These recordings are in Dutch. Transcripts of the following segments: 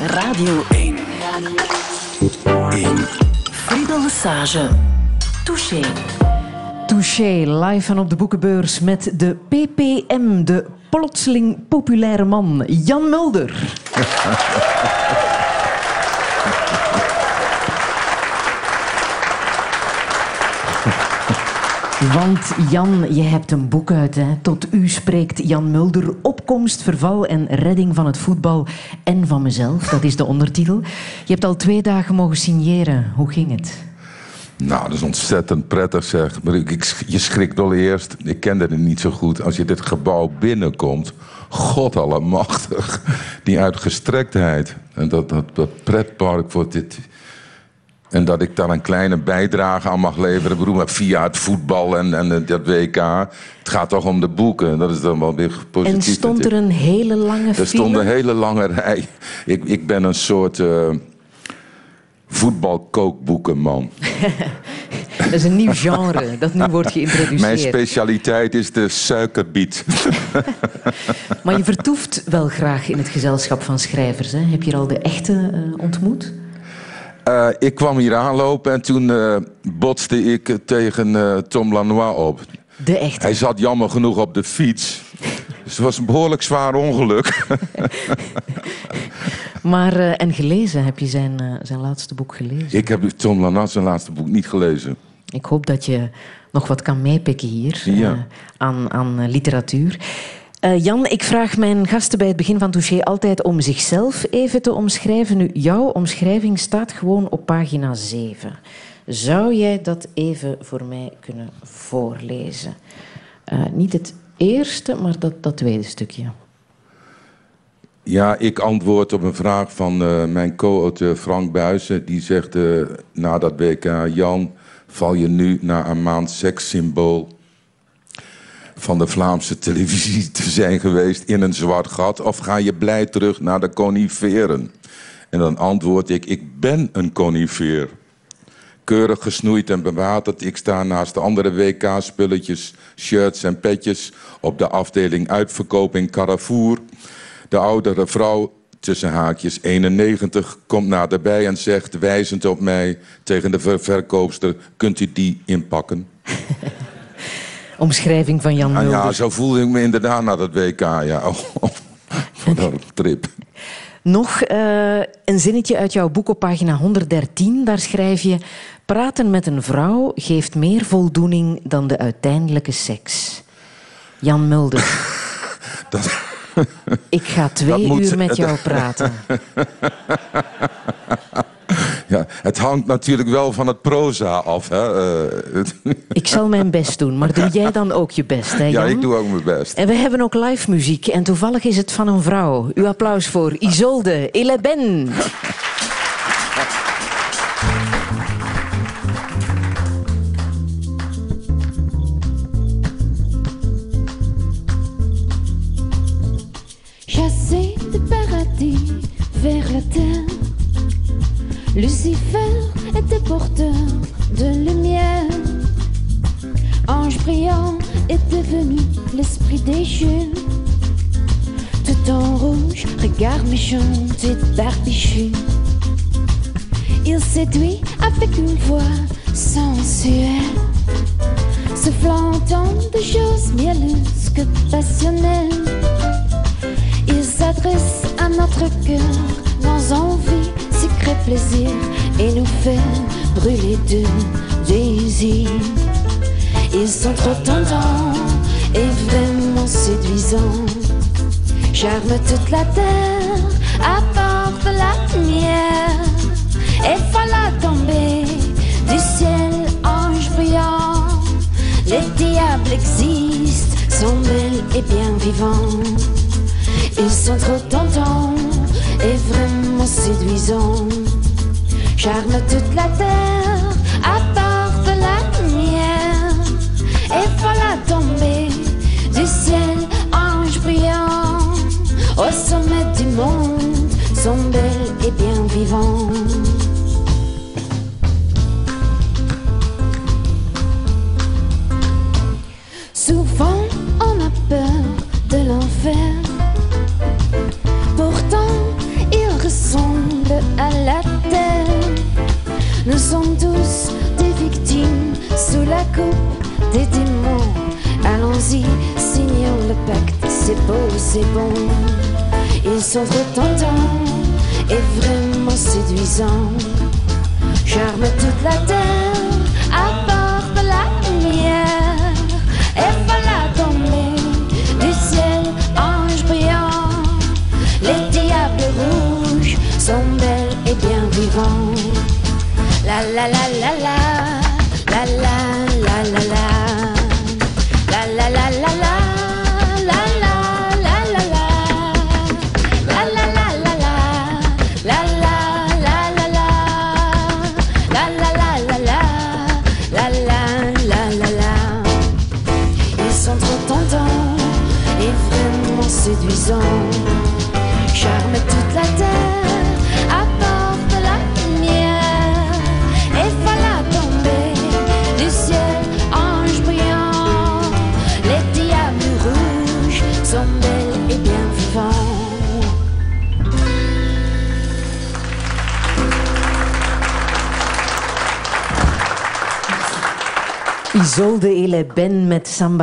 Radio 1. 1. Friedel Lesage. Touché. Touché, live van op de boekenbeurs met de PPM, de plotseling populaire man, Jan Mulder. Want Jan, je hebt een boek uit. Hè? Tot u spreekt Jan Mulder. Opkomst, verval en redding van het voetbal en van mezelf. Dat is de ondertitel. Je hebt al twee dagen mogen signeren. Hoe ging het? Nou, dat is ontzettend prettig zeg. Maar ik, je schrikt al eerst. Ik kende het niet zo goed. Als je dit gebouw binnenkomt. God allemachtig. Die uitgestrektheid. En dat, dat, dat pretpark voor dit... En dat ik daar een kleine bijdrage aan mag leveren. Bedoel, via het voetbal en, en dat WK. Het gaat toch om de boeken. Dat is dan wel weer positief. En stond er een hele lange Er file? stond een hele lange rij. Ik, ik ben een soort eh voetbalkookboekenman. Dat is een nieuw genre dat nu wordt geïntroduceerd. Mijn specialiteit is de suikerbiet. Maar je vertoeft wel graag in het gezelschap van schrijvers. Hè? Heb je al de echte eh, ontmoet? Eh, ik kwam hier aanlopen en toen eh, botste ik tegen eh, Tom Lanois op. De echte. Hij zat jammer genoeg op de fiets. Dus het was een behoorlijk zwaar ongeluk. Maar, en gelezen, heb je zijn, zijn laatste boek gelezen? ik heb Tom Lanois zijn laatste boek niet gelezen. Ik hoop dat je nog wat kan meepikken hier Ja. aan, aan literatuur. Eh, Jan, ik vraag mijn gasten bij het begin van Touché altijd om zichzelf even te omschrijven. Nu, jouw omschrijving staat gewoon op pagina 7. Zou jij dat even voor mij kunnen voorlezen? Eh, niet het eerste, maar dat, dat tweede stukje. Ja, ik antwoord op een vraag van eh, mijn co-auteur Frank Buizen. Die zegt eh, na dat WK... Jan, val je nu na een maand sekssymbool... van de Vlaamse televisie te zijn geweest in een zwart gat... of ga je blij terug naar de coniferen? En dan antwoord ik, ik ben een conifeer. Keurig gesnoeid en bewaterd. Ik sta naast de andere WK-spulletjes, shirts en petjes... op de afdeling uitverkoping Carrefour... De oudere vrouw, tussen haakjes 91, komt naderbij en zegt wijzend op mij tegen de ver- verkoopster: Kunt u die inpakken? Omschrijving van Jan Ah, Mulder. ja, zo voelde ik me inderdaad na dat WK. Ja. Oh, wat een trip. Nog eh, een zinnetje uit jouw boek op pagina 113. Daar schrijf je... Praten met een vrouw geeft meer voldoening dan de uiteindelijke seks. Jan Mulder. Dat, Ik ga twee uur met jou praten. ja, het hangt natuurlijk wel van het proza af. Hè. Eh, Ik zal mijn best doen, maar doe jij dan ook je best, hè ja, Jan? ik doe ook mijn best. En we hebben ook live muziek en toevallig is het van een vrouw. Uw applaus voor Isolde Eleben.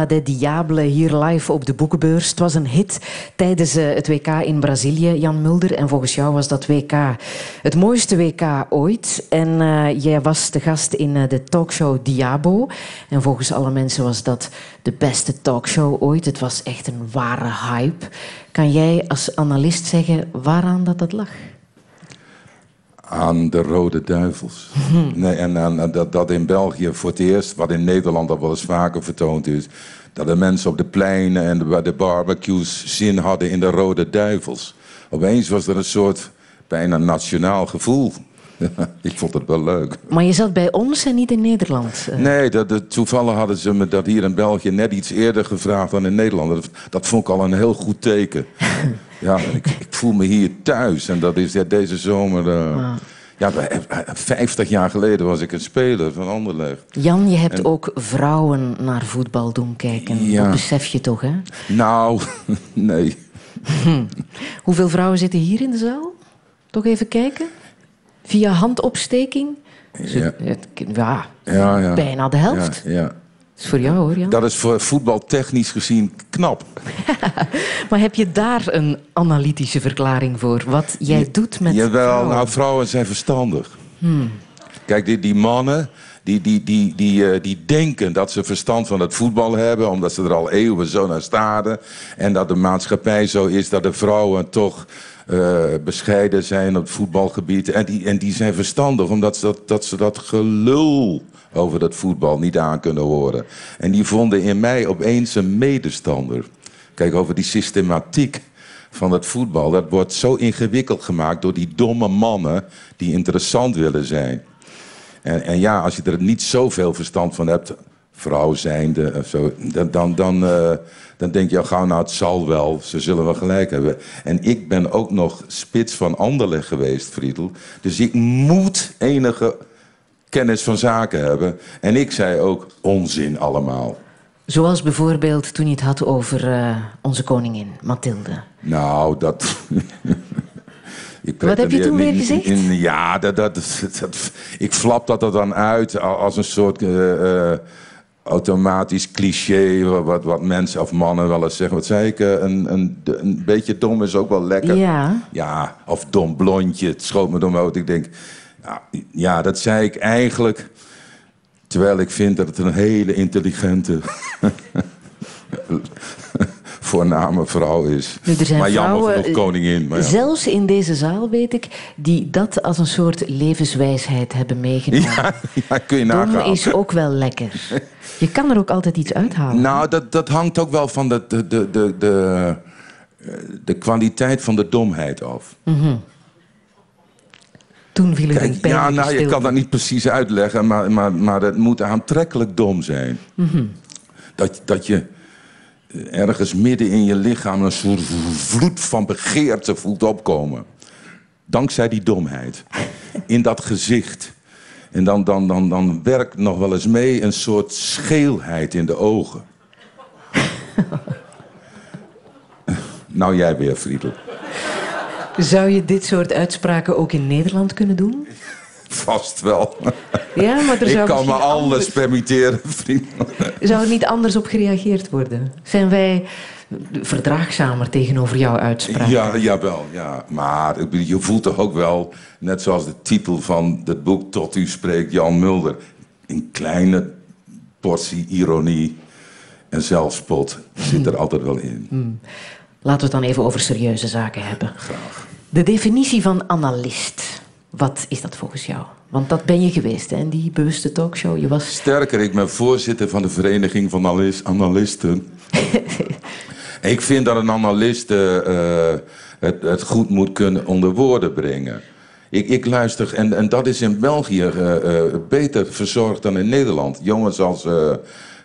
De Diable hier live op de boekenbeurs. Het was een hit tijdens eh, het WK in Brazilië, Jan Mulder. En volgens jou was dat WK het mooiste WK ooit. En eh, jij was de gast in eh, de talkshow Diabo. En volgens alle mensen was dat de beste talkshow ooit. Het was echt een ware hype. Kan jij als analist zeggen waaraan dat, dat lag? Aan de Rode Duivels. Nee, en dat, dat in België voor het eerst, wat in Nederland al wel eens vaker vertoond is, dat de mensen op de pleinen en bij de barbecues zin hadden in de Rode Duivels. Opeens was er een soort bijna nationaal gevoel. Ik vond het wel leuk. Maar je zat bij ons en niet in Nederland. eh. Nee, dat, dat- toevallig hadden ze me dat hier in België net iets eerder gevraagd dan in Nederland. Dat, dat vond ik al een heel goed teken. ja, ik, ik voel me hier thuis. En dat is ja, deze zomer... eh, Ja, bij- eh, 50 jaar geleden was ik een speler van Anderlecht. Jan, je hebt ook vrouwen naar voetbal doen kijken. Ja. Dat besef je toch, hè? Nou, nee. Hoeveel vrouwen zitten hier in de zaal? Toch even kijken? Via handopsteking? Ja, Het- Ja, ja, ja. bijna de helft. Ja. Dat is voor jou, hoor, Jan. Dat is voor voetbaltechnisch gezien knap. Maar heb je daar een analytische verklaring voor? Wat jij doet met Jawel, vrouwen? nou, vrouwen zijn verstandig. Hmm. Kijk, die, die mannen die, die, die, die, eh, die denken dat ze verstand van het voetbal hebben... omdat ze er al eeuwen zo naar staren. En dat de maatschappij zo is dat de vrouwen toch eh, bescheiden zijn op het voetbalgebied. En die, en die zijn verstandig omdat ze dat, dat, ze dat gelul over dat voetbal niet aan kunnen horen. En die vonden in mij opeens een medestander. Kijk, over die systematiek van het voetbal. Dat wordt zo ingewikkeld gemaakt door die domme mannen die interessant willen zijn. En, en ja, als je er niet zoveel verstand van hebt, vrouw zijnde of zo, dan, dan, eh, dan denk je al gauw, nou het zal wel, ze zullen wel gelijk hebben. En ik ben ook nog spits van Anderlecht geweest, Friedel. Dus ik moet enige kennis van zaken hebben. En ik zei ook onzin allemaal. Zoals bijvoorbeeld toen je het had over eh, onze koningin, Mathilde. Nou, dat. Wat heb je toen weer gezegd? in- ja, dat, dat, dat- ik flap dat er dan uit als een soort eh, eh, automatisch cliché. Wat, wat mensen of mannen wel eens zeggen. Wat zei ik? eh, Een, een, een beetje dom is ook wel lekker. Ja. Ja, of dom blondje. Het schoot me door mijn hoofd. Ik denk, ja, dat zei ik eigenlijk. Terwijl ik vind dat het een hele intelligente. voorname vrouw is. Nu, er zijn maar jammer vrouwen, genoeg koningin. Maar ja. Zelfs in deze zaal, weet ik, die dat als een soort levenswijsheid hebben meegenomen. Ja, ja, kun je Dom nagaan. is ook wel lekker. Je kan er ook altijd iets uithalen. Nou, dat, dat hangt ook wel van de, de, de, de, de, eh, de kwaliteit van de domheid af. Toen viel Kijk, een ja, nou, je kan dat niet precies uitleggen, maar, maar, maar het moet aantrekkelijk dom zijn. dat, dat je ergens midden in je lichaam een soort vloed van begeerte voelt opkomen. Dankzij die domheid. In dat gezicht. En dan, dan, dan, dan werkt nog wel eens mee een soort scheelheid in de ogen. nou, jij weer, Friedel. Zou je dit soort uitspraken ook in Nederland kunnen doen? Vast wel. Ja, maar er Ik kan me alles anders- permitteren, vriend. Zou er niet anders op gereageerd worden? Zijn wij verdraagzamer tegenover jouw uitspraak? Ja, jawel, ja. Maar je voelt toch ook wel, net zoals de titel van het boek Tot u spreekt, Jan Mulder. Een kleine portie ironie en zelfspot zit er altijd wel in. Laten we het dan even over serieuze zaken hebben. Graag. De definitie van analist. Wat is dat volgens jou? Want dat ben je geweest, hè, in die bewuste talkshow. Je was... Sterker, ik ben voorzitter van de Vereniging van Analis- Analisten. ik vind dat een analist eh, eh, het, het goed moet kunnen onder woorden brengen. Ik, ik luister, en, en dat is in België eh, beter verzorgd dan in Nederland. Jongens als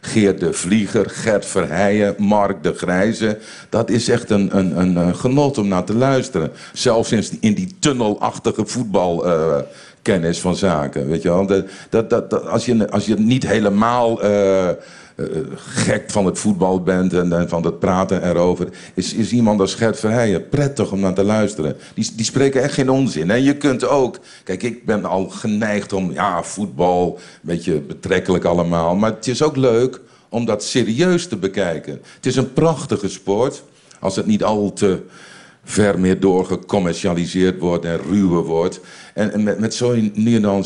Geert de Vlieger, Gert Verheijen, Mark de Grijze. Dat is echt een, een, een, eh, genot om naar te luisteren. Zelfs in, die tunnelachtige voetbalkennis van zaken. Weet je wel? Dat, dat, dat, als, je, als je niet helemaal eh, eh, gek van het voetbal bent en, van het praten erover, is, is iemand als Gert Verheijen prettig om naar te luisteren. Die, die spreken echt geen onzin. En je kunt ook, kijk, ik ben al geneigd om, ja, voetbal, een beetje betrekkelijk allemaal, maar het is ook leuk om dat serieus te bekijken. Het is een prachtige sport, als het niet al te ver meer doorgecommercialiseerd wordt en ruwer wordt. En, met, met zo'n nu en dan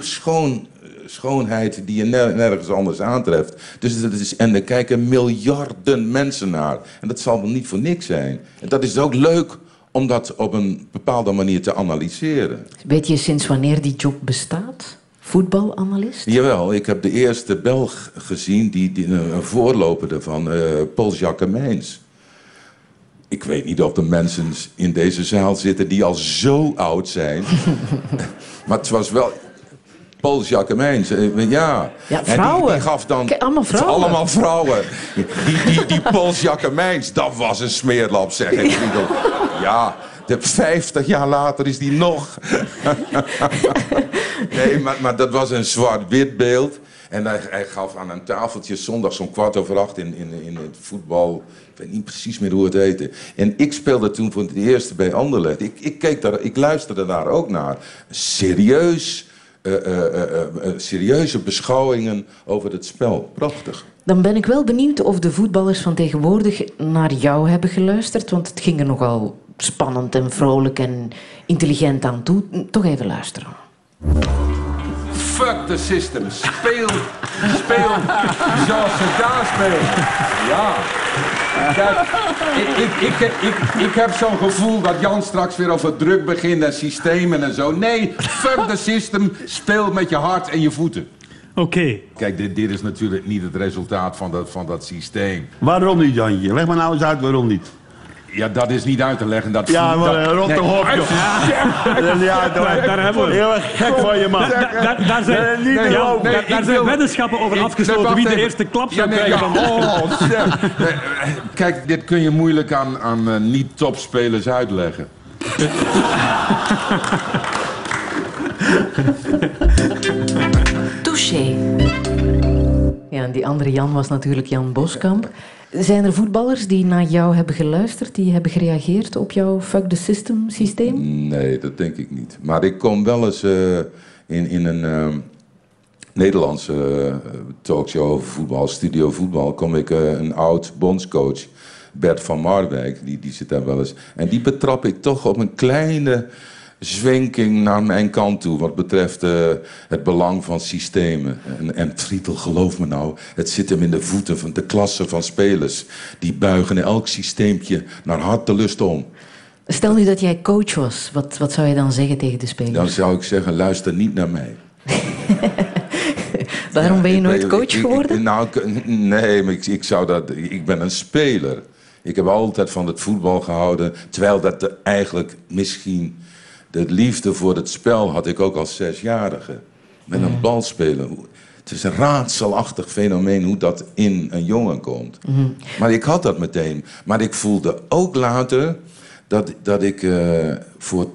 schoon, schoonheid die je ner- nergens anders aantreft. Dus dat is, en er kijken miljarden mensen naar. En dat zal wel niet voor niks zijn. En dat is ook leuk om dat op een bepaalde manier te analyseren. Weet je sinds wanneer die job bestaat? Voetbalanalist? Jawel, ik heb de eerste Belg gezien, die, die, een voorloper daarvan, eh Paul Jacquemijns. Ik weet niet of er mensen in deze zaal zitten die al zo oud zijn. maar het was wel... Paul Jacquemijns, eh, ja. Ja, En die- vrouwen. Die, gaf dan... Kijk, allemaal vrouwen. Allemaal vrouwen. Die, die, die Paul Jacquemijns, dat was een smeerlap, zeg ik. Bedoel, Ja, de 50 jaar later is die nog. Nee, maar, maar dat was een zwart-wit beeld. En hij, hij gaf aan een tafeltje zondags om kwart over acht in, in, in het voetbal. Ik weet niet precies meer hoe het heette. En ik speelde toen voor het eerst bij Anderlecht. Ik, ik, keek daar, ik luisterde daar ook naar. Serieus, eh, eh, eh, serieuze beschouwingen over het spel. Prachtig. Dan ben ik wel benieuwd of de voetballers van tegenwoordig naar jou hebben geluisterd. Want het ging er nogal spannend en vrolijk en intelligent aan toe. Toch even luisteren. Fuck the system. Speel, speel zoals ze daar spelen. Ja. Kijk, ik, ik, ik, ik, ik heb zo'n gevoel dat Jan straks weer over druk begint en systemen en zo. Nee, fuck the system. Speel met je hart en je voeten. Oké. Kijk, dit, dit is natuurlijk niet het resultaat van dat, van dat systeem. Waarom niet, Jantje? Leg maar nou eens uit waarom niet. Ja, dat is niet uit te leggen. Dat Ja, maar dat- nee, niet uit te leggen. daar hebben we het. Heel erg gek van je, man. Da- da- daar zijn, Nee, niet Ja, geloven. daar- Nee, daar zijn wil- weddenschappen over afgesloten wie de eerste klap Ja, zou nee, krijgen ja, van... oh. Nee, eh, Kijk, dit kun je moeilijk aan, aan eh, niet-topspelers uitleggen. Touché. Ja, en die andere Jan was natuurlijk Jan Boskamp. Zijn er voetballers die naar jou hebben geluisterd, die hebben gereageerd op jouw fuck the system systeem? Nee, dat denk ik niet. Maar ik kom wel eens eh, in, in een eh, Nederlandse eh, talkshow over voetbal, studio voetbal, kom ik eh, een oud bondscoach, Bert van Marwijk, die, die zit daar wel eens. En die betrap ik toch op een kleine zwenking naar mijn kant toe wat betreft eh, het belang van systemen. En, en Frietel, geloof me nou, het zit hem in de voeten van de klasse van spelers. Die buigen elk systeempje naar hartelust om. Stel nu dat jij coach was, wat, wat zou je dan zeggen tegen de spelers? Dan zou ik zeggen, luister niet naar mij. Daarom ben je nooit ben- coach ik- geworden? nou, nee, maar ik, ik, zou dat, ik ben een speler. Ik heb altijd van het voetbal gehouden. Terwijl dat de- eigenlijk misschien... De liefde voor het spel had ik ook als zesjarige. Met een bal spelen. Het is een raadselachtig fenomeen hoe dat in een jongen komt. Maar ik had dat meteen. Maar ik voelde ook later dat, dat ik eh, voor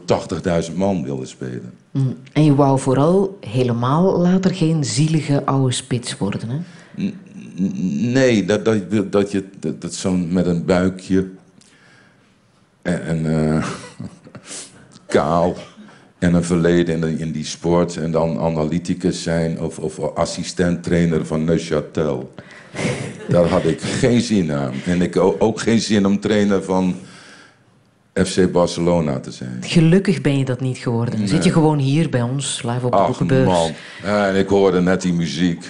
80.000 man wilde spelen. Mm. En je wou vooral helemaal later geen zielige oude spits worden, hè? Nee, dat, dat, dat je dat, dat zo'n met een buikje en, en eh, kaal en een verleden in, in die sport. En dan analyticus zijn of, of assistent-trainer van Neuchâtel. Daar had ik geen zin aan. En ik ook geen zin om trainer van FC Barcelona te zijn. Gelukkig ben je dat niet geworden. Zit je gewoon hier bij ons, live op de Ach boekenbeurs. man, Ja, en ik hoorde net die muziek.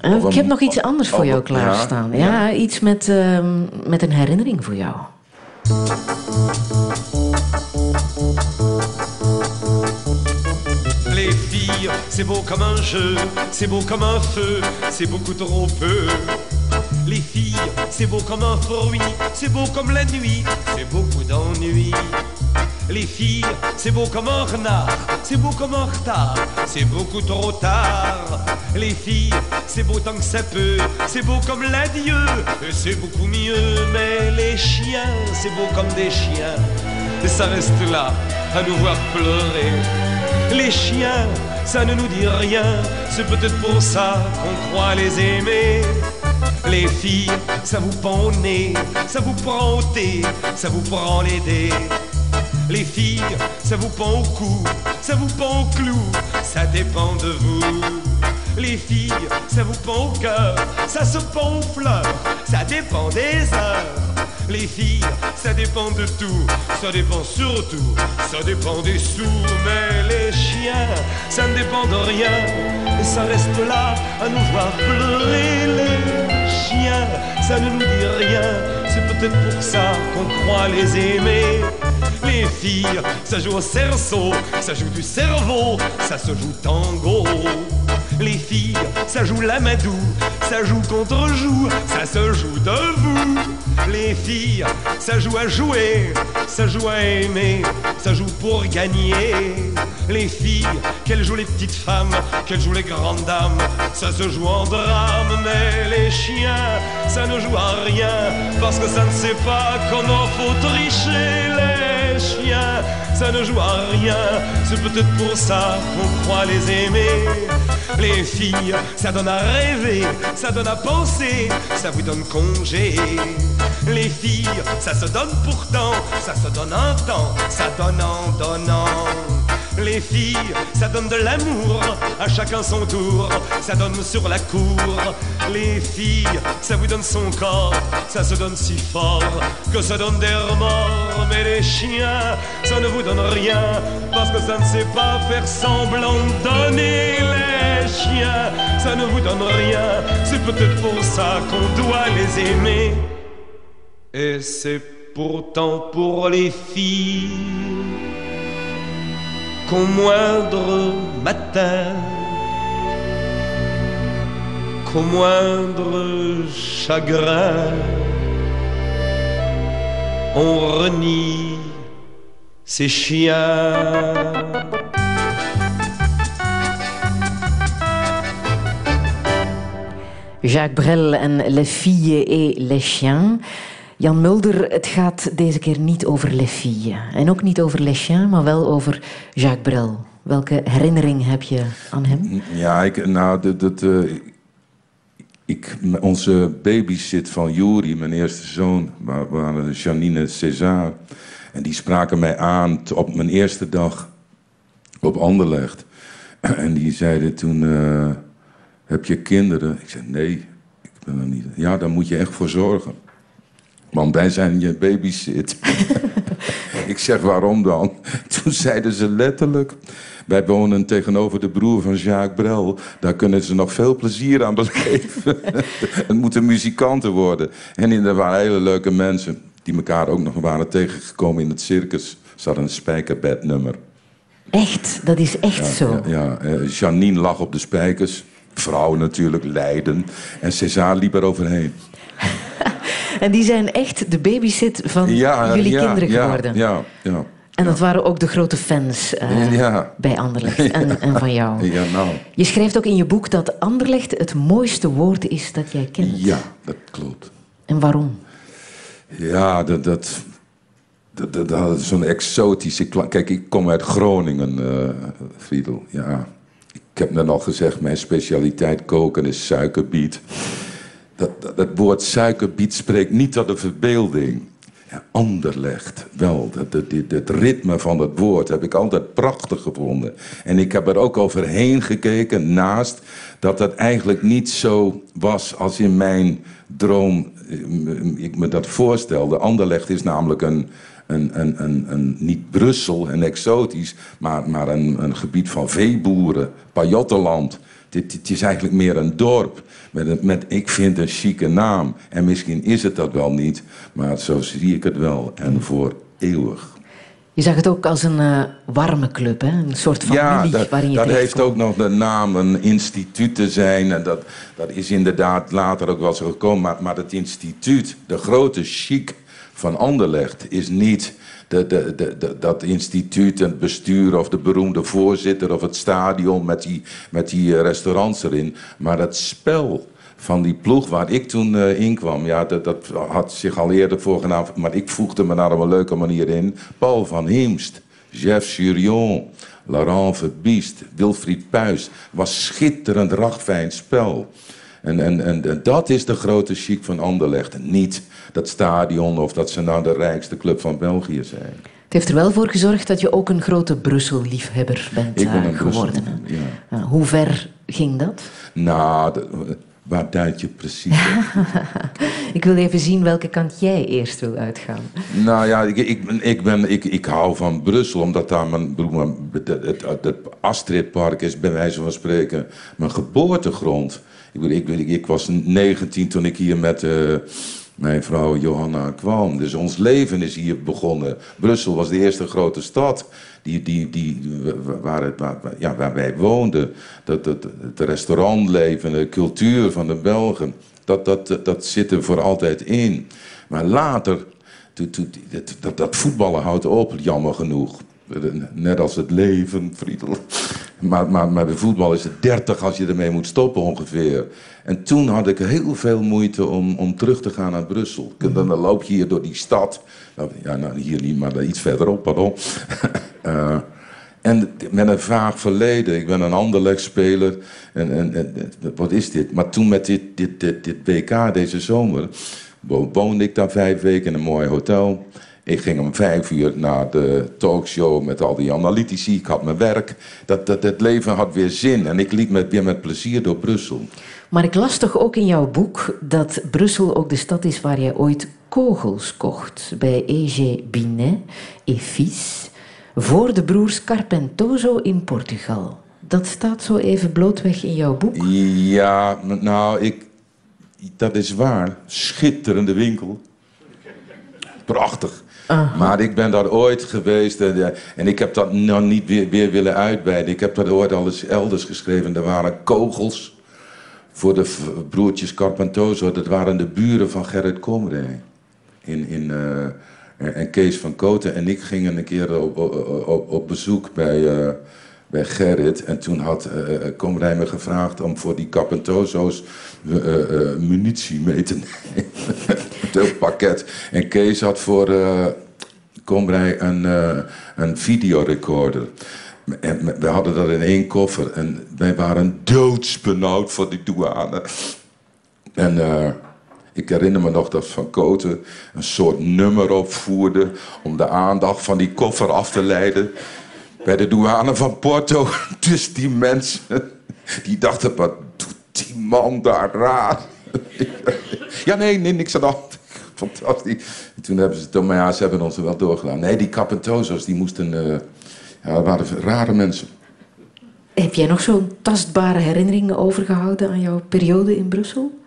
Ik een- heb nog iets anders voor jou klaarstaan. Ja, ja. iets met, ehm, met een herinnering voor jou. C'est beau comme un jeu, c'est beau comme un feu, c'est beaucoup trop peu. Les filles, c'est beau comme un fruit, c'est beau comme la nuit, c'est beaucoup d'ennui. Les filles, c'est beau comme un renard, c'est beau comme un retard, c'est beaucoup trop tard. Les filles, c'est beau tant que ça peut, c'est beau comme l'adieu, c'est beaucoup mieux. Mais les chiens, c'est beau comme des chiens, et ça reste là à nous voir pleurer. Les chiens, ça ne nous dit rien, c'est peut-être pour ça qu'on croit les aimer. Les filles, ça vous pend au nez, ça vous prend au thé, ça vous prend les dés. Les filles, ça vous pend au cou, ça vous pend au clou, ça dépend de vous. Les filles, ça vous pend au cœur, ça se pend aux fleurs, ça dépend des heures. Les filles, ça dépend de tout, ça dépend surtout, ça dépend des sous. Mais les chiens, ça ne dépend de rien, et ça reste là à nous voir pleurer. Les chiens, ça ne nous dit rien, c'est peut-être pour ça qu'on croit les aimer. Les filles, ça joue au cerceau, ça joue du cerveau, ça se joue tango. Les filles, ça joue l'amadou, ça joue contre joue, ça se joue debout. Les filles, ça joue à jouer, ça joue à aimer, ça joue pour gagner. Les filles, qu'elles jouent les petites femmes, qu'elles jouent les grandes dames, ça se joue en drame. Mais les chiens, ça ne joue à rien, parce que ça ne sait pas comment faut tricher. Les chiens, ça ne joue à rien, c'est peut-être pour ça qu'on croit les aimer. Les filles, ça donne à rêver, ça donne à penser, ça vous donne congé. Les filles, ça se donne pourtant, ça se donne un temps, ça donne en donnant. Les filles, ça donne de l'amour, à chacun son tour, ça donne sur la cour. Les filles, ça vous donne son corps, ça se donne si fort que ça donne des remords. Mais les chiens, ça ne vous donne rien, parce que ça ne sait pas faire semblant donner. Les chiens, ça ne vous donne rien, c'est peut-être pour ça qu'on doit les aimer. Et c'est pourtant pour les filles qu'au moindre matin, qu'au moindre chagrin, on renie ses chiens. Jacques Brel en Les filles et les chiens. Jan Mulder, het gaat deze keer niet over Les filles. En ook niet over Les maar wel over Jacques Brel. Welke herinnering heb je aan hem? Ja, ik, nou, dat, dat, eh, ik, onze babysit van Juri, mijn eerste zoon, wa- waren Janine César. En die spraken mij aan op mijn eerste dag op Anderlecht. En die zeiden toen, eh, heb je kinderen? Ik zei, nee, ik ben er niet. Ja, daar moet je echt voor zorgen. Want wij zijn je babysit. Ik zeg, waarom dan? Toen zeiden ze letterlijk... Wij wonen tegenover de broer van Jacques Brel. Daar kunnen ze nog veel plezier aan beleven. Het moeten muzikanten worden. En er waren hele leuke mensen... die elkaar ook nog waren tegengekomen in het circus. Ze hadden een spijkerbednummer. Echt, dat is echt zo. Ja, ja, eh, Janine lag op de spijkers. Vrouw natuurlijk, lijden. En César liep er overheen. En die zijn echt de babysit van Ja, jullie ja, kinderen geworden. Ja, ja. En dat waren ook de grote fans eh, bij Anderlecht en, en van jou. Ja, nou... Je schrijft ook in je boek dat Anderlecht het mooiste woord is dat jij kent. Ja, dat klopt. En waarom? Ja, dat, dat, dat, dat, zo'n exotische klank. Kijk, ik kom uit Groningen, eh Friedel. Ja. Ik heb net al gezegd, mijn specialiteit koken is suikerbiet. Dat, dat, dat woord suikerbiet spreekt niet tot de verbeelding. Ja, Anderlecht, wel. Het, ritme van het woord heb ik altijd prachtig gevonden. En ik heb er ook overheen gekeken, naast dat het eigenlijk niet zo was als in mijn droom eh, ik me dat voorstelde. Anderlecht is namelijk een, een, een, een, een, niet Brussel en exotisch, maar, maar een, een gebied van veeboeren, Pajottenland. Het, het is eigenlijk meer een dorp. Met, een, met, ik vind een chique naam. En misschien is het dat wel niet, maar zo zie ik het wel. En voor eeuwig. Je zag het ook als een uh, warme club, hè? een soort familie ja, dat, waarin je dat heeft ook nog de naam een instituut te zijn. En dat, dat is inderdaad later ook wel zo gekomen. Maar, maar het instituut, de grote chic van Anderlecht, is niet dat instituut, het bestuur of de beroemde voorzitter of het stadion met die, met die eh, restaurants erin. Maar het spel van die ploeg waar ik toen eh, in kwam, ja, dat, dat had zich al eerder voorgedaan. Maar ik voegde me daar op een leuke manier in. Paul van Heemst, Jeff Surion, Laurent Verbiest, Wilfried Puis. was schitterend ragfijn spel. En, en, en, en dat is de grote chic van Anderlecht. En niet dat stadion of dat ze nou de rijkste club van België zijn. Het heeft er wel voor gezorgd dat je ook een grote Brussel-liefhebber bent Ik ben eh, een geworden. ja. Ja, hoe ver ging dat? Nou, de- waar duid je precies? Ik wil even zien welke kant jij eerst wil uitgaan. Nou ja, ik, ik, ben- ik, ben, ik, ik hou van Brussel, omdat daar mijn, het, het, het Astridpark is, bij wijze van spreken, mijn geboortegrond. Ik, ik, ik, ik was 19 toen ik hier met eh, mijn vrouw Johanna kwam. Dus ons leven is hier begonnen. Brussel was de eerste grote stad die, die, die, waar, het, ja, waar wij woonden. Dat, dat, het restaurantleven, de cultuur van de Belgen, dat, dat, dat zit er voor altijd in. Maar later dat, dat, dat voetballen houdt op, jammer genoeg. Net als het leven, Friedel. Maar, maar, maar bij voetbal is het 30 als je ermee moet stoppen ongeveer. En toen had ik heel veel moeite om, om terug te gaan naar Brussel. Dan, loop je hier door die stad. Nou, ja, nou, hier niet, maar iets verderop, pardon. Eh, en met een vaag verleden. Ik ben een Anderlecht-speler. En, en, wat is dit? Maar toen met dit, dit, dit, dit WK deze zomer... wo- woonde ik daar vijf weken in een mooi hotel. Ik ging om vijf uur naar de talkshow met al die analytici. Ik had mijn werk. Dat, dat, het leven had weer zin. En ik liep met, weer met plezier door Brussel. Maar ik las toch ook in jouw boek dat Brussel ook de stad is waar jij ooit kogels kocht. Bij EG Binet et Fils. Voor de broers Carpentoso in Portugal. Dat staat zo even blootweg in jouw boek. Ja, nou, ik, dat is waar. Schitterende winkel. Prachtig. Maar ik ben daar ooit geweest en, eh, en ik heb dat nou niet weer, weer willen uitbreiden. Ik heb dat ooit al eens elders geschreven. Er waren kogels voor de broertjes Carpentoso. Dat waren de buren van Gerrit Komrij. In, in, eh, en- Kees van Koten en ik gingen een keer op, op, bezoek bij, eh, bij Gerrit. En toen had eh Komrij me gevraagd om voor die Carpentoso's munitie mee te nemen. Pakket. En Kees had voor Komrij een, eh, een videorecorder. En we hadden dat in één koffer. En wij waren doodsbenauwd voor die douane. En eh, ik herinner me nog dat Van Koten een soort nummer opvoerde om de aandacht van die koffer af te leiden. Bij de douane van Porto. Dus die mensen, die dachten, wat doet die man daar raar? Ja, nee, nee, niks aan de hand. Fantastisch. En toen hebben ze maar ja, ze hebben ons er wel doorgedaan. Nee, die Capentoso's, die moesten, eh, ja, dat waren rare mensen. Heb jij nog zo'n tastbare herinneringen overgehouden aan jouw periode in Brussel?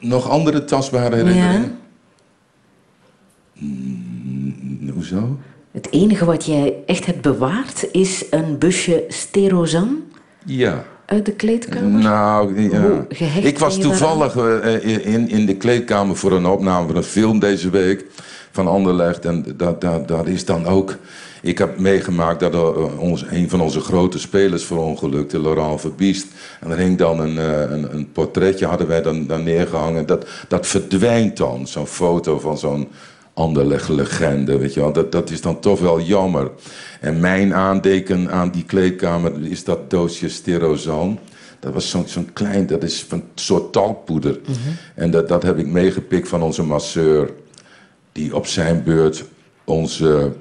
Nog andere tastbare herinneringen? Mm, hoezo? Het enige wat jij echt hebt bewaard is een busje sterozan Ja. Uit de kleedkamer. Nou, ja. Ik was toevallig eh, in, in de kleedkamer voor een opname van een film deze week van Anderlecht. En dat, dat, dat is dan ook. Ik heb meegemaakt dat er, eh, ons, een van onze grote spelers verongelukte, Laurent Verbiest. En er hing dan een, eh, een, een portretje, hadden wij dan, dan neergehangen. Dat, dat verdwijnt dan, zo'n foto van zo'n Anderlecht-legende, weet je wel. Dat, dat is dan toch wel jammer. En mijn aandeken aan die kleedkamer is dat doosje sterozan. Dat was zo'n zo'n klein, dat is van een soort talkpoeder. En dat, dat heb ik meegepikt van onze masseur. die op zijn beurt onze...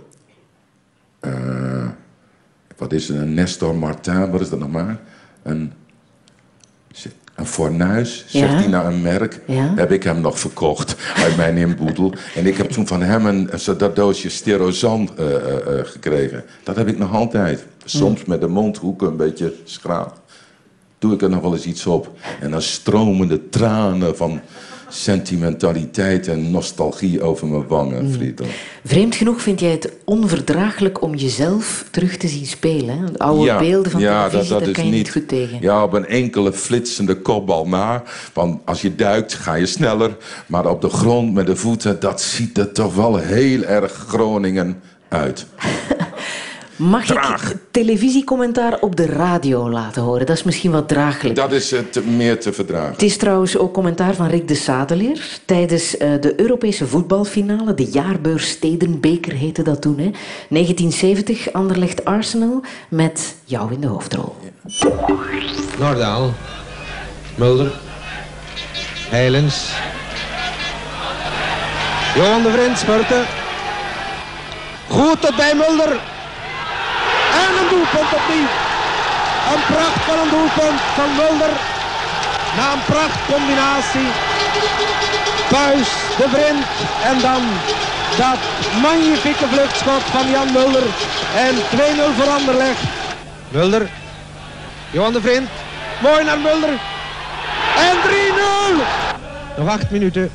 eh, wat is het? Een Nestor Martin, wat is dat nog maar? Een, een fornuis, zegt Ja. hij naar een merk. Ja. Heb ik hem nog verkocht uit mijn inboedel. En ik heb toen van hem een, een, dat doosje Sterosan eh, eh, eh, gekregen. Dat heb ik nog altijd. Soms met de mondhoeken een beetje schraap. Doe ik er nog wel eens iets op. En dan stromen de tranen van sentimentaliteit en nostalgie over mijn wangen, Friedel. Vreemd genoeg vind jij het onverdraaglijk om jezelf terug te zien spelen. hè? De oude beelden van televisie, daar kan je niet goed tegen. Ja, op een enkele flitsende kopbal na. Want als je duikt, ga je sneller. Maar op de grond met de voeten, dat ziet er toch wel heel erg Groningen uit. Mag Traag. ik televisiecommentaar op de radio laten horen? Dat is misschien wat draaglijk. Dat is het meer te verdragen. Het is trouwens ook commentaar van Rick de Sadeleer tijdens eh, de Europese voetbalfinale. De jaarbeurs Stedenbeker heette dat toen. Hè. 1970, Anderlecht Arsenal, met jou in de hoofdrol. Noordaal. Mulder. Heilens. Johan de Vriend spurten. Goed tot bij Mulder. Doelpunt opnieuw. Een pracht van een doelpunt van Mulder. Na een prachtcombinatie. Puis de Vriend. En dan dat magnifieke vluchtschot van Jan Mulder. En 2-0 voor Anderlecht. Mulder. Johan de Vriend. Mooi naar Mulder. En 3-0. Nog acht minuten.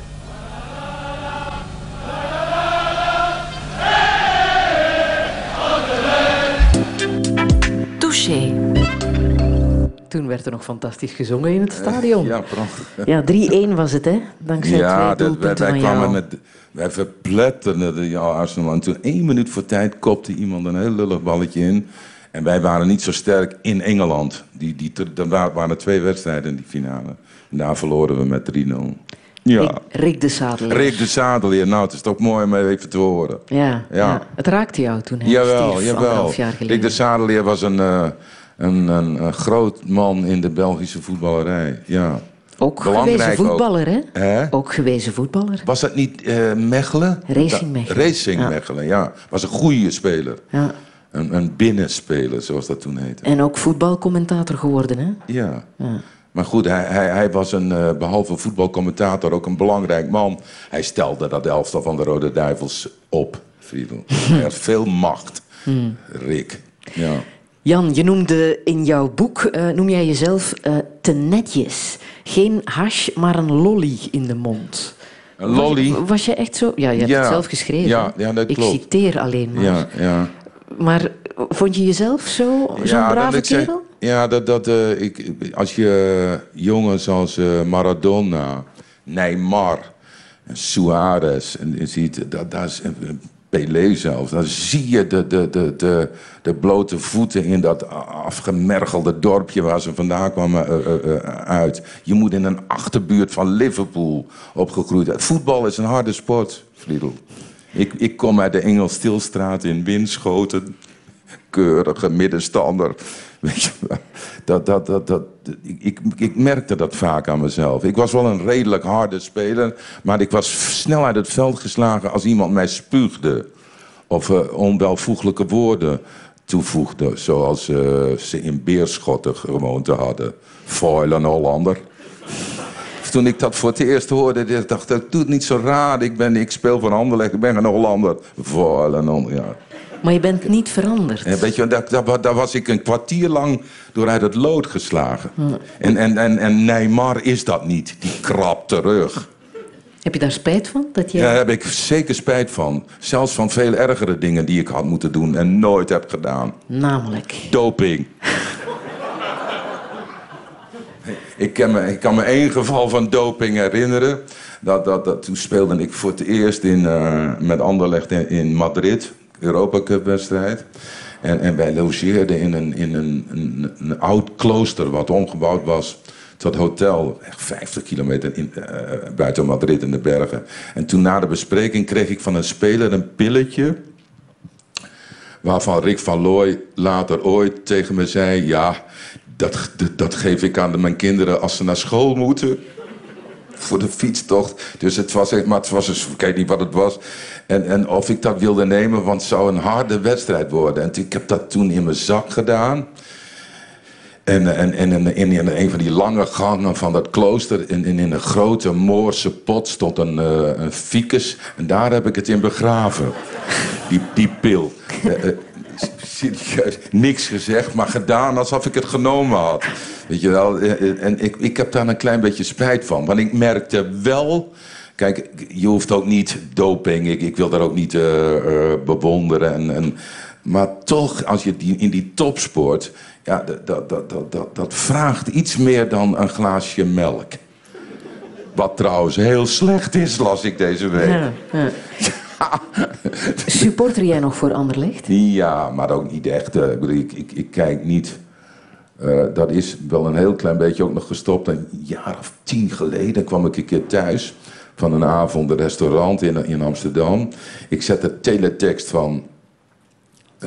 Toen werd er nog fantastisch gezongen in het stadion. Ja, prachtig. Ja, 3-1 was het, hè? Dankzij Ja, twee dat, wij, doelpunten wij van kwamen jou. met... Wij verpletterden de ja, Arsenal. En toen één minuut voor tijd kopte iemand een heel lullig balletje in. En wij waren niet zo sterk in Engeland. Die, die, er wa- waren twee wedstrijden in die finale. En daar verloren we met 3-0. Ja. Rick, Rick de Sadeleer. Rick de Zadelier, nou, het is toch mooi om even te horen. Ja, ja. Ja. het raakte jou toen hij Jawel, jawel. jaar geleden. Rick de Zadelier was een, eh, een, een, een groot man in de Belgische voetballerij. Ja. Ook Belangrijk gewezen ook. voetballer, hè? Ook gewezen voetballer. Was dat niet eh, Mechelen? Racing Mechelen. Racing Ja. Mechelen, ja. Was een goede speler. Ja. Een, een binnenspeler, zoals dat toen heette. En ook voetbalcommentator geworden, hè? Ja. Maar goed, hij, hij, hij was een, eh, behalve voetbalcommentator ook een belangrijk man. Hij stelde dat elftal van de Rode Duivels op, Friedel. Hij had veel macht, Hmm. Rick. Ja. Jan, je noemde in jouw boek, eh, noem jij jezelf eh, te netjes. Geen hash, maar een lolly in de mond. Een lolly. Was, was je echt zo? Ja, je hebt Ja. het zelf geschreven. Ja, ja, dat Ik citeer alleen maar. Ja, ja. Maar eh, vond je jezelf zo, zo'n Ja, brave zeg- kerel? Ja, dat, dat, ik, als je jongens als Maradona, Neymar, Suarez en je ziet, dat, dat is, Pelé zelfs, dan zie je de, de, de, de, de blote voeten in dat afgemergelde dorpje waar ze vandaan kwamen eh, eh, eh, uit. Je moet in een achterbuurt van Liverpool opgegroeid. Voetbal is een harde sport, Friedel. Ik, ik kom uit de Engelstilstraat in Winschoten keurige middenstander. Weet je, dat, dat, dat, ik, ik, merkte dat vaak aan mezelf. Ik was wel een redelijk harde speler, maar ik was snel uit het veld geslagen als iemand mij spuugde. Of eh, onwelvoeglijke woorden toevoegde, zoals eh, ze in Beerschotten gewoonte hadden. Foil een Hollander. Toen ik dat voor het eerst hoorde, dacht ik, doe het niet zo raar. Ik, ben, ik speel voor Anderlecht, ik ben een Hollander. Foil een Hollander, ja. Maar je bent niet veranderd. Ja, weet je, daar, daar, daar was ik een kwartier lang door uit het lood geslagen. En, en, en, en Neymar is dat niet, die krap terug. Heb je daar spijt van? Dat je... Daar heb ik zeker spijt van. Zelfs van veel ergere dingen die ik had moeten doen en nooit heb gedaan. Namelijk. Doping. ik, kan me, ik kan me één geval van doping herinneren. Dat, dat, dat, toen speelde ik voor het eerst in, eh, met Anderlecht in, in Madrid. Europa Cup wedstrijd. En, en wij logeerden in, een, in een, een, oud klooster wat omgebouwd was tot hotel. Echt 50 kilometer eh, buiten Madrid in de bergen. En toen na de bespreking kreeg ik van een speler een pilletje waarvan Rick van Looy later ooit tegen me zei... ja, dat, dat, geef ik aan de- mijn kinderen als ze naar school moeten. voor de fietstocht. Dus het was echt, maar het was ik weet niet wat het was. En, en of ik dat wilde nemen, want het zou een harde wedstrijd worden. En ik heb dat toen in mijn zak gedaan. En, en, en in, in, in een van die lange gangen van dat klooster, in, in, in een grote Moorse pot, stond een, uh, een ficus. En daar heb ik het in begraven. Die, die pil. Uh, uh, serieus, niks gezegd, maar gedaan alsof ik het genomen had. Weet je wel, en ik, ik heb daar een klein beetje spijt van. Want ik merkte wel. Kijk, je hoeft ook niet doping. Ik, ik wil daar ook niet bewonderen. En, en, maar toch, als je die, in die topsport ja, dat, dat, dat, dat, dat vraagt iets meer dan een glaasje melk. Wat trouwens heel slecht is, las ik deze week. Ja, ja. Supporter jij nog voor Anderlecht? Ja, maar ook niet echt. Ik, ik, ik kijk niet. Uh, dat is wel een heel klein beetje ook nog gestopt. Een jaar of tien geleden kwam ik een keer thuis van een avond een restaurant in, in Amsterdam. Ik zette teletext van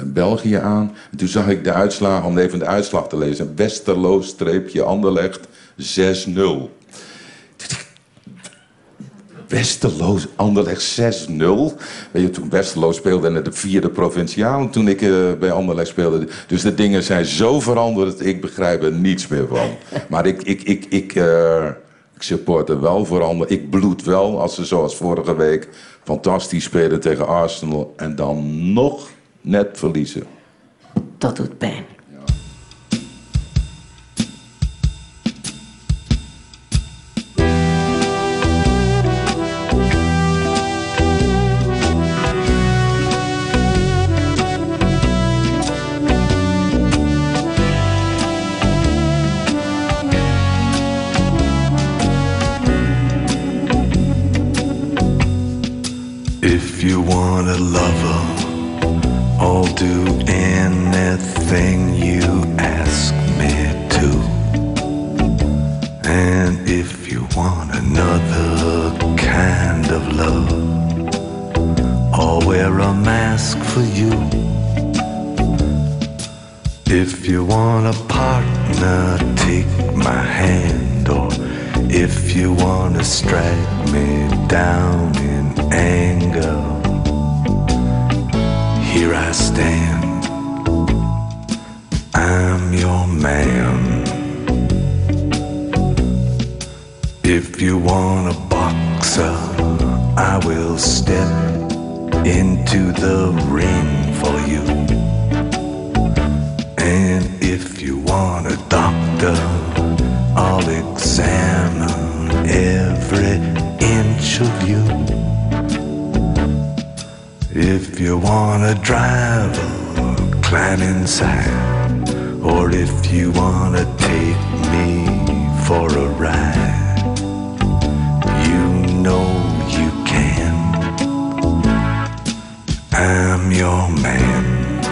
België aan. En toen zag ik de uitslag, om even de uitslag te lezen. Westerlo streepje Anderlecht 6-0. Westerlo, Anderlecht 6-0. Weet je, toen Westerlo speelde in de vierde provinciaal. Toen ik uh, bij Anderlecht speelde. Dus de dingen zijn zo veranderd. Ik begrijp er niets meer van. Maar ik, ik, ik, ik, uh, ik support er wel voor Anderlecht. Ik bloed wel als ze zoals vorige week fantastisch spelen tegen Arsenal. En dan nog net verliezen. Dat doet pijn. I'm your man.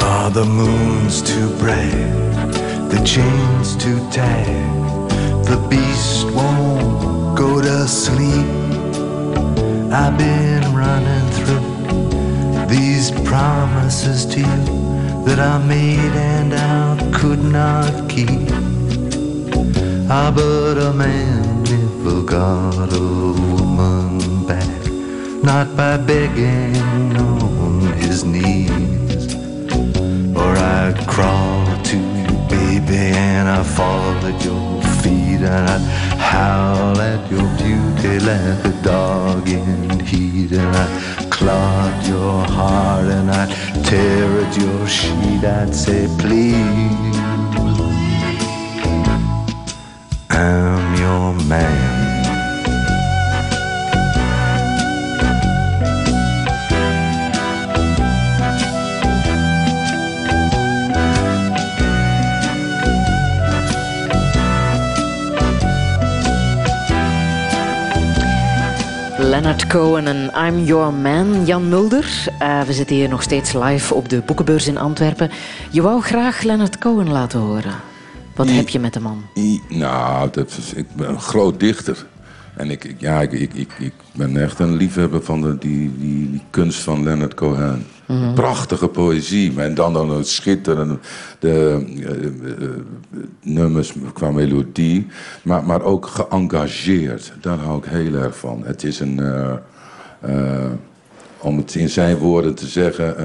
Are the moons too bright? The chains too tight? The beast won't go to sleep. I've been running through these promises to you that I made and I could not keep. Ah, but a man never got a woman not by begging on his knees. Or I'd crawl to you, baby, and I'd fall at your feet and I'd howl at your beauty like a dog in heat and I'd clog your heart and I'd tear at your sheet I'd say please I'm your man Leonard Cohen en I'm Your Man, Jan Mulder. Uh, we zitten hier nog steeds live op de boekenbeurs in Antwerpen. Je wou graag Leonard Cohen laten horen. Wat I, heb je met de man? I, nou, dat is, ik ben een groot dichter. En ik, ja, ik, ik, ik, ik ben echt een liefhebber van de, die, die, die kunst van Leonard Cohen. Prachtige poëzie. En dan dan het schitterende de, eh, eh, nummers qua melodie. Maar, maar ook geëngageerd. Daar hou ik heel erg van. Het is een... eh, eh, om het in zijn woorden te zeggen...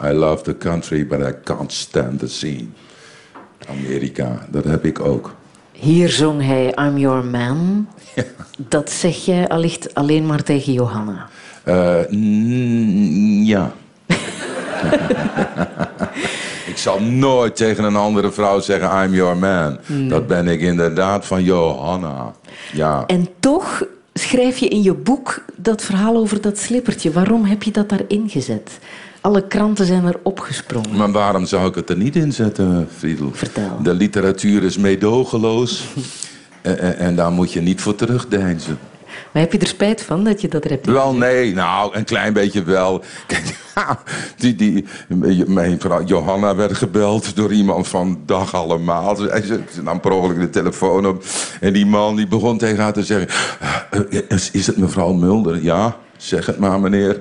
eh, I love the country, but I can't stand the scene. Amerika, dat heb ik ook. Hier zong hij I'm Your Man. Dat zeg jij allicht alleen maar tegen Johanna. Eh, mm, ja. ik zal nooit tegen een andere vrouw zeggen I'm your man. Dat ben ik inderdaad van Johanna. Ja. En toch schrijf je in je boek dat verhaal over dat slippertje. Waarom heb je dat daarin gezet? Alle kranten zijn er opgesprongen. Maar waarom zou ik het er niet in zetten, Friedel? Vertel. De literatuur is meedogenloos. en, en, en daar moet je niet voor terugdeinzen. Maar heb je er spijt van dat je dat hebt Wel, nee, nou, een klein beetje wel. Kijk, die, die, mijn vrouw Johanna werd gebeld door iemand van Dag Allemaal. Hij zette nam per ongeluk de telefoon op. En die man die begon tegen haar te zeggen... "Eh, Is, is het mevrouw Mulder? Ja, zeg het maar, meneer.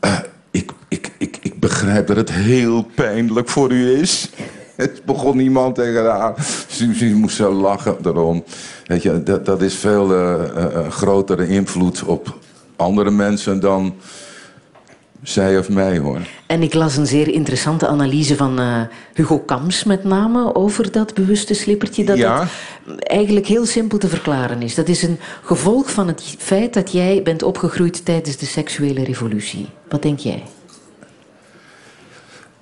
"Eh, ik, ik, ik, ik begrijp dat het heel pijnlijk voor u is. Het begon iemand tegen haar. Ze, moest zo lachen daarom. Weet je, dat, dat is veel eh, eh, eh, grotere invloed op andere mensen dan zij of mij hoor. En ik las een zeer interessante analyse van Hugo Kams met name over dat bewuste slippertje. Dat Ja. dat eigenlijk heel simpel te verklaren is. Dat is een gevolg van het feit dat jij bent opgegroeid tijdens de seksuele revolutie. Wat denk jij?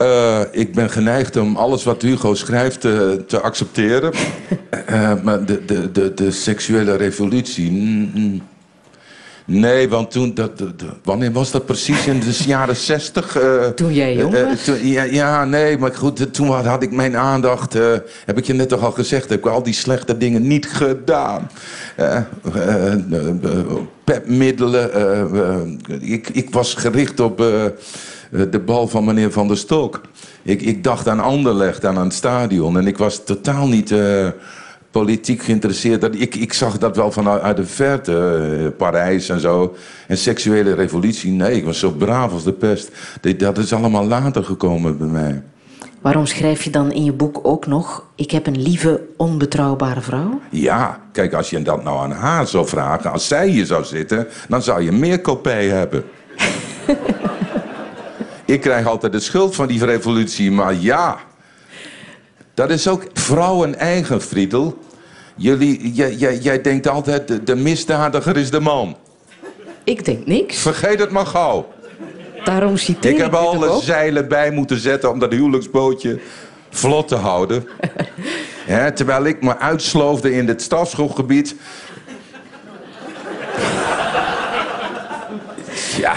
Eh, ik ben geneigd om alles wat Hugo schrijft eh, te accepteren. Eh, maar de, de, de, de seksuele revolutie. mm, mm. Nee, want toen. Dat, wanneer was dat precies? In de jaren zestig? eh, Toen jij jong was? ja, ja, nee, maar goed, toen had, had ik mijn aandacht. heb ik je net toch al gezegd? Heb ik al die slechte dingen niet gedaan. Pepmiddelen. ik, ik was gericht op. eh, de bal van meneer Van der Stok. Ik, ik dacht aan Anderlecht, aan het stadion. En ik was totaal niet eh, politiek geïnteresseerd. Ik, ik zag dat wel vanuit uit de verte, eh, Parijs en zo. En seksuele revolutie, nee, ik was zo braaf als de pest. Dat, dat is allemaal later gekomen bij mij. Waarom schrijf je dan in je boek ook nog... Ik heb een lieve, onbetrouwbare vrouw? Ja, kijk, als je dat nou aan haar zou vragen, als zij hier zou zitten, dan zou je meer kopij hebben. Ik krijg altijd de schuld van die revolutie, maar ja. Dat is ook vrouwen eigen, Friedel. Jullie, jij, jij, jij denkt altijd, de, de misdadiger is de man. Ik denk niks. Vergeet het maar gauw. Daarom citeer Ik ik heb alle zeilen bij moeten zetten om dat huwelijksbootje vlot te houden. Ja, terwijl ik me uitsloofde in dit strafschopgebied. Ja,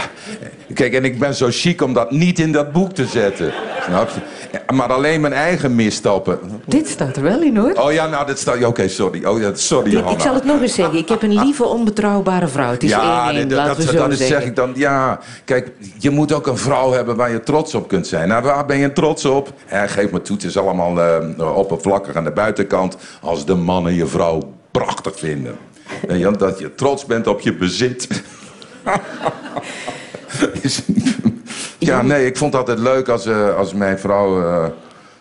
kijk, en ik ben zo chic om dat niet in dat boek te zetten. Snap je? Maar alleen mijn eigen misstappen. Dit staat er wel in, hoor. Oh ja, nou, dat staat... Oké, sorry. Oh, ja, sorry, Ik, zal het nog eens zeggen. Ik heb een lieve, onbetrouwbare vrouw. Het is Ja, 1-1, nee, dat, laten we dat, zo dat is, zeggen. zeg ik dan. Ja, kijk, je moet ook een vrouw hebben waar je trots op kunt zijn. Nou, waar ben je trots op? Geef me toe, het is allemaal eh, oppervlakkig aan de buitenkant. Als de mannen je vrouw prachtig vinden. Je, dat je trots bent op je bezit. Is niet- ja, nee, ik vond het altijd leuk als, eh, als mijn vrouw eh,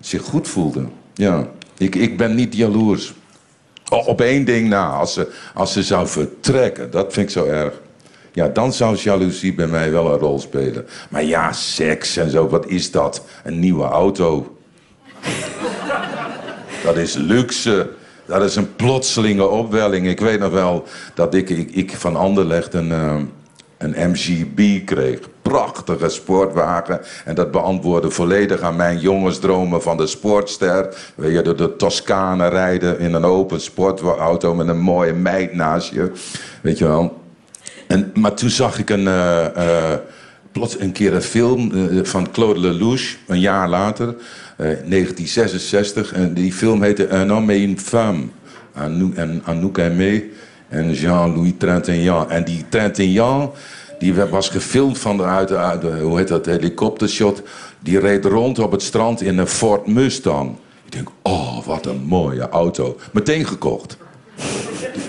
zich goed voelde. Ja, ik, ik ben niet jaloers. Op één ding na, als ze, als ze zou vertrekken, dat vind ik zo erg. Ja, dan zou jaloezie bij mij wel een rol spelen. Maar ja, seks en zo, wat is dat? Een nieuwe auto. Dat is luxe. Dat is een plotselinge opwelling. Ik weet nog wel dat ik, ik, ik van Anderlecht een, eh, een MGB kreeg. Prachtige sportwagen. En dat beantwoordde volledig aan mijn jongensdromen van de sportster. Weet je, door de Toscane rijden in een open sportauto met een mooie meid naast je. Weet je wel. En, maar toen zag ik een, eh, eh, plots een keer een film eh, van Claude Lelouch, een jaar later, eh, 1966. En die film heette Un homme et une femme. Anou- En Anouk Aimé en Jean-Louis Trintignant. En die Trintignant, die was gefilmd vanuit de, hoe heet dat, helikoptershot. Die reed rond op het strand in een Ford Mustang. Ik denk, oh, wat een mooie auto. Meteen gekocht.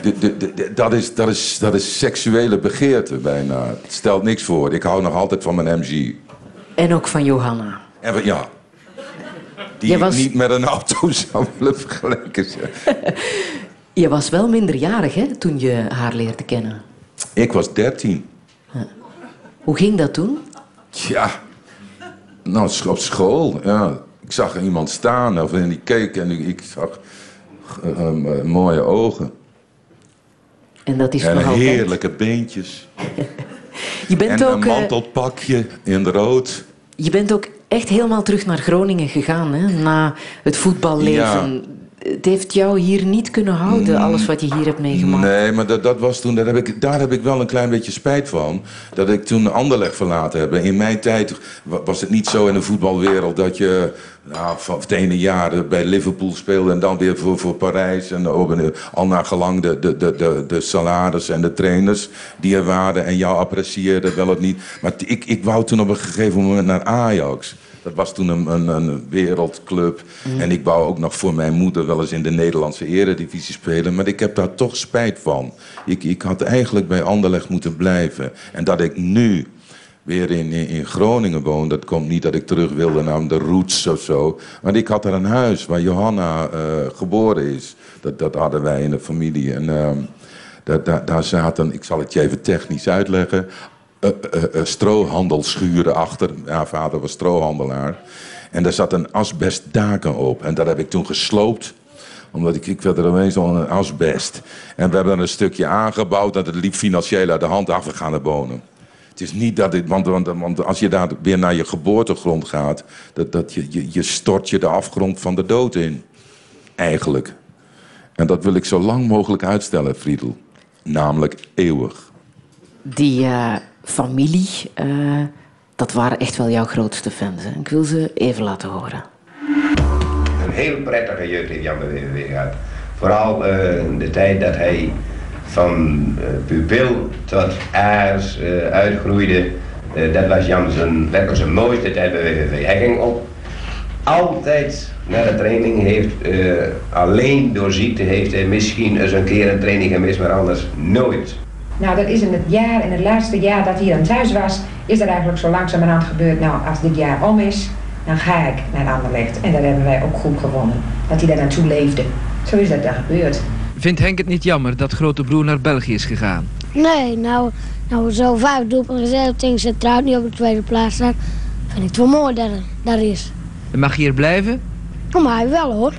De- de- de- de- dat, is, dat, is, dat is seksuele begeerte bijna. Het stelt niks voor. Ik hou nog altijd van mijn MG. En ook van Johanna. En ja. Die was- niet met een auto zou willen vergelijken. Je was wel minderjarig hè, toen je haar leerde kennen. Ik was 13. Hoe ging dat toen? Ja. Nou, op school. Ja. Ik zag iemand staan of en die keek en ik, ik zag eh, eh, mooie ogen. En dat is En altijd. heerlijke beentjes. Je bent, En ook, een eh, mantelpakje in rood. je bent ook echt helemaal terug naar Groningen gegaan hè, na het voetballeven. Het heeft jou hier niet kunnen houden, alles wat je hier hebt meegemaakt. Nee, maar dat, dat was toen, daar heb, ik, daar heb ik wel een klein beetje spijt van. Dat ik toen Anderlecht verlaten heb. In mijn tijd wa- was het niet zo in de voetbalwereld dat je nou, van het ene jaar bij Liverpool speelde en dan weer voor, voor Parijs. En al naar gelang de, de, de, de, de salaris en de trainers die er waren en jou apprecieerden, wel of niet. Maar ik, ik wou toen op een gegeven moment naar Ajax. Dat was toen een, een, een wereldclub. En ik wou ook nog voor mijn moeder wel eens in de Nederlandse eredivisie spelen. Maar ik heb daar toch spijt van. Ik, ik had eigenlijk bij Anderlecht moeten blijven. En dat ik nu weer in, in, in Groningen woon. Dat komt niet dat ik terug wilde naar de roots of zo. Maar ik had daar een huis waar Johanna eh, geboren is. Dat, dat hadden wij in de familie. En daar, daar, daar zaten, ik zal het je even technisch uitleggen... eh, eh, eh, strohandelsschuren achter. Ja, vader was strohandelaar. En daar zat een asbestdaken op. En dat heb ik toen gesloopt omdat ik, ik werd er ineens al een asbest. En we hebben er een stukje aangebouwd. Dat het liep financieel uit de hand af. We gaan er wonen. Het is niet dat dit, want, want, want als je daar weer naar je geboortegrond gaat, dat, dat je, je, stort je de afgrond van de dood in. Eigenlijk. En dat wil ik zo lang mogelijk uitstellen, Friedel. Namelijk eeuwig. Die familie, eh, dat waren echt wel jouw grootste fans. Hè? Ik wil ze even laten horen. Een heel prettige jeugd heeft Jan WWW gehad. Vooral eh, de tijd dat hij van eh, pupil tot aars uitgroeide. dat was Jan zijn, mooiste tijd bij WWV. Hij ging op altijd naar de training. Heeft, alleen door ziekte heeft hij misschien eens een keer een training gemist, maar anders nooit. Nou, dat is in het jaar, in het laatste jaar dat hij dan thuis was, is dat eigenlijk zo langzamerhand gebeurd. Nou, als dit jaar om is, dan ga ik naar Anderlecht. En daar hebben wij ook goed gewonnen. Dat hij daar naartoe leefde. Zo is dat daar gebeurd. Vindt Henk het niet jammer dat grote broer naar België is gegaan? Nee, nou, nou zo vijf doelpunten gezet, tegen centraal niet op de tweede plaats staan. Vind ik het wel mooi dat dat is. En mag je hier blijven? Voor mij wel hoor.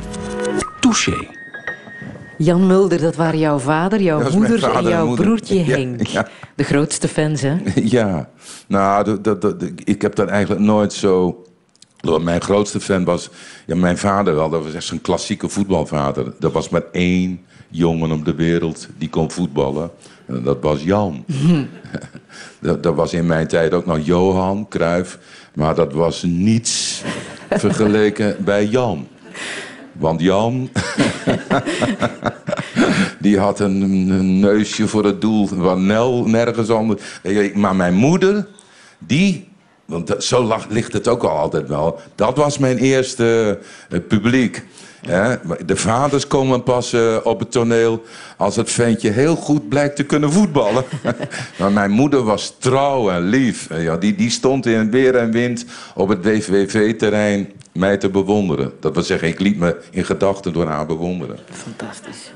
Touché. Jan Mulder, dat waren jouw vader, jouw Dat moeder vader en jouw moeder. broertje Henk. ja. De grootste fans, hè? Ja, nou, dat, dat, dat- ik heb dat eigenlijk nooit zo. Mijn grootste fan was ja, mijn vader wel. Dat was echt zo'n klassieke voetbalvader. Er was maar één jongen op de wereld die kon voetballen. En dat was Jan. dat, dat was in mijn tijd ook nog Johan Cruijff. Maar dat was niets vergeleken bij Jan. Want Jan, die had een, neusje voor het doel waar Nel nergens anders. Maar mijn moeder, die, want zo ligt het ook al altijd wel. Dat was mijn eerste eh, publiek. Hè? De vaders komen pas eh, op het toneel als het ventje heel goed blijkt te kunnen voetballen. maar mijn moeder was trouw en lief. Ja, die, die stond in weer en wind op het WVV-terrein mij te bewonderen. Dat wil zeggen, ik liet me in gedachten door haar bewonderen. Fantastisch.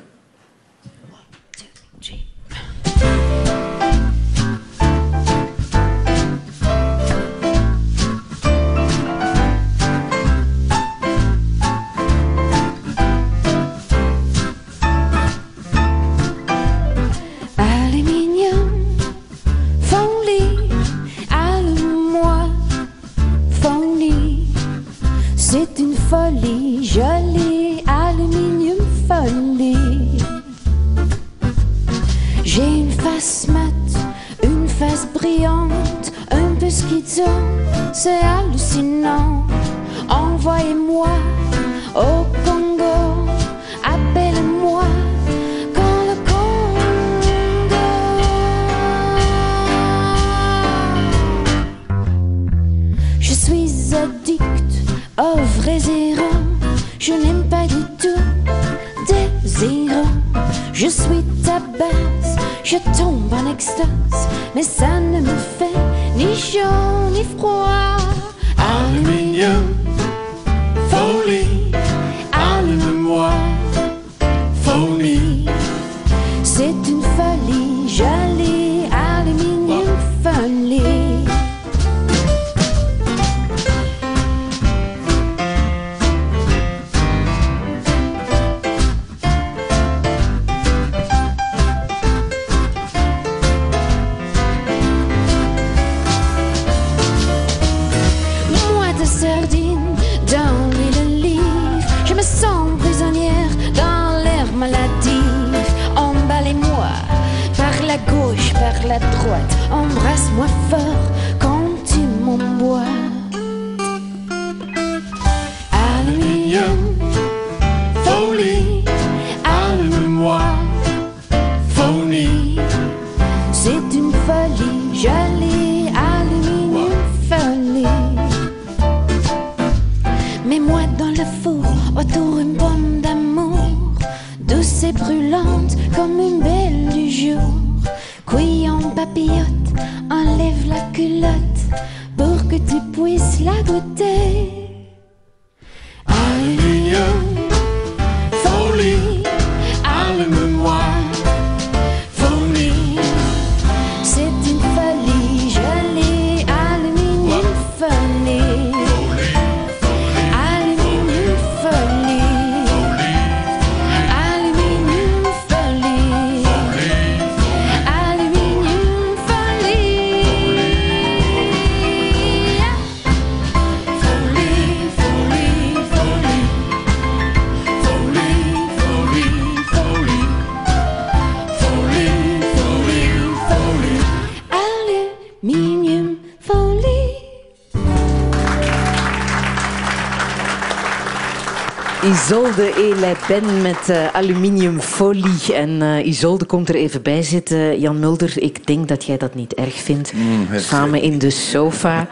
Un peu c'est hallucinant. Envoyez-moi au Congo, appelez-moi quand le Congo. Je suis addict au vrai zéro, je n'aime pas du tout zéros. Je suis ta base, je tombe en extase, mais ça ne me fait ni chaud ni froid. Aluminium, folie, allume-moi. embrasse-moi fort quand tu m'emboîtes. Aluminium, folie, allume-moi, folie. C'est une folie jolie, aluminium, folie. Mets-moi dans le four, autour une pomme d'amour, douce et brûlante comme une belle du jour. Cuit en papillote puisses la Isolde Pen met eh, aluminiumfolie. En eh, Isolde komt er even bij zitten. Jan Mulder, ik denk dat jij dat niet erg vindt. het- Samen in de sofa.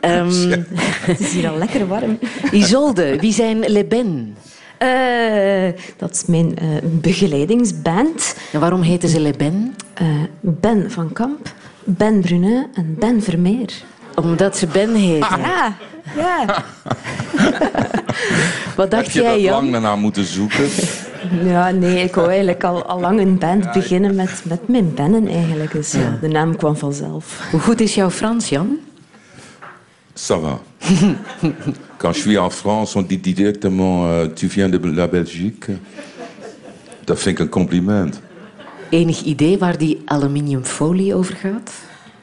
Ehm, Het is hier al lekker warm. Isolde, wie zijn Le Ben? Eh, dat is mijn eh, begeleidingsband. En waarom heten ze Le Ben? Eh, ben van Kamp, Ben Brunet en Ben Vermeer. Omdat ze Ben heten. Ja, ja. Wat dacht Heb je jij, dat Jan? lang daarna moeten zoeken? Ja, nee, ik wou eigenlijk al, al lang een band beginnen met, met mijn bennen eigenlijk. Dus ja, de naam kwam vanzelf. Hoe goed is jouw Frans, Jan? Ça va. Quand je suis en France, on dit directement euh, tu viens de la Belgique. Dat vind ik een compliment. Enig idee waar die aluminiumfolie over gaat?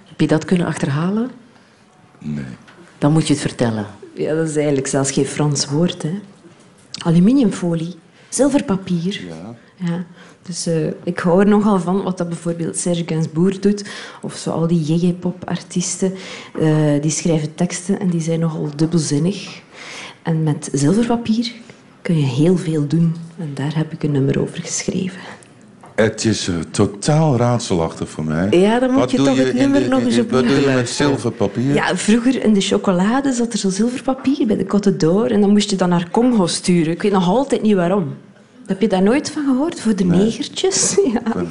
Heb je dat kunnen achterhalen? Nee. Dan moet je het vertellen. Ja, dat is eigenlijk zelfs geen Frans woord. Hè. Aluminiumfolie, zilverpapier. Ja. Ja, dus eh, ik hou er nogal van wat dat bijvoorbeeld Serge Gainsbourg doet. Of zo al die jiggy-pop-artiesten. eh, die schrijven teksten en die zijn nogal dubbelzinnig. En met zilverpapier kun je heel veel doen. En daar heb ik een nummer over geschreven. Het is eh, totaal raadselachtig voor mij. Ja, dan moet Wat je doe toch het in nummer de- nog eens Wat opnieuw doe je met zilverpapier? Ja, vroeger in de chocolade zat er zo zilverpapier bij de Côte d'Or. En dan moest je dat naar Congo sturen. Ik weet nog altijd niet waarom. Heb je daar nooit van gehoord? Voor de negertjes? Ja.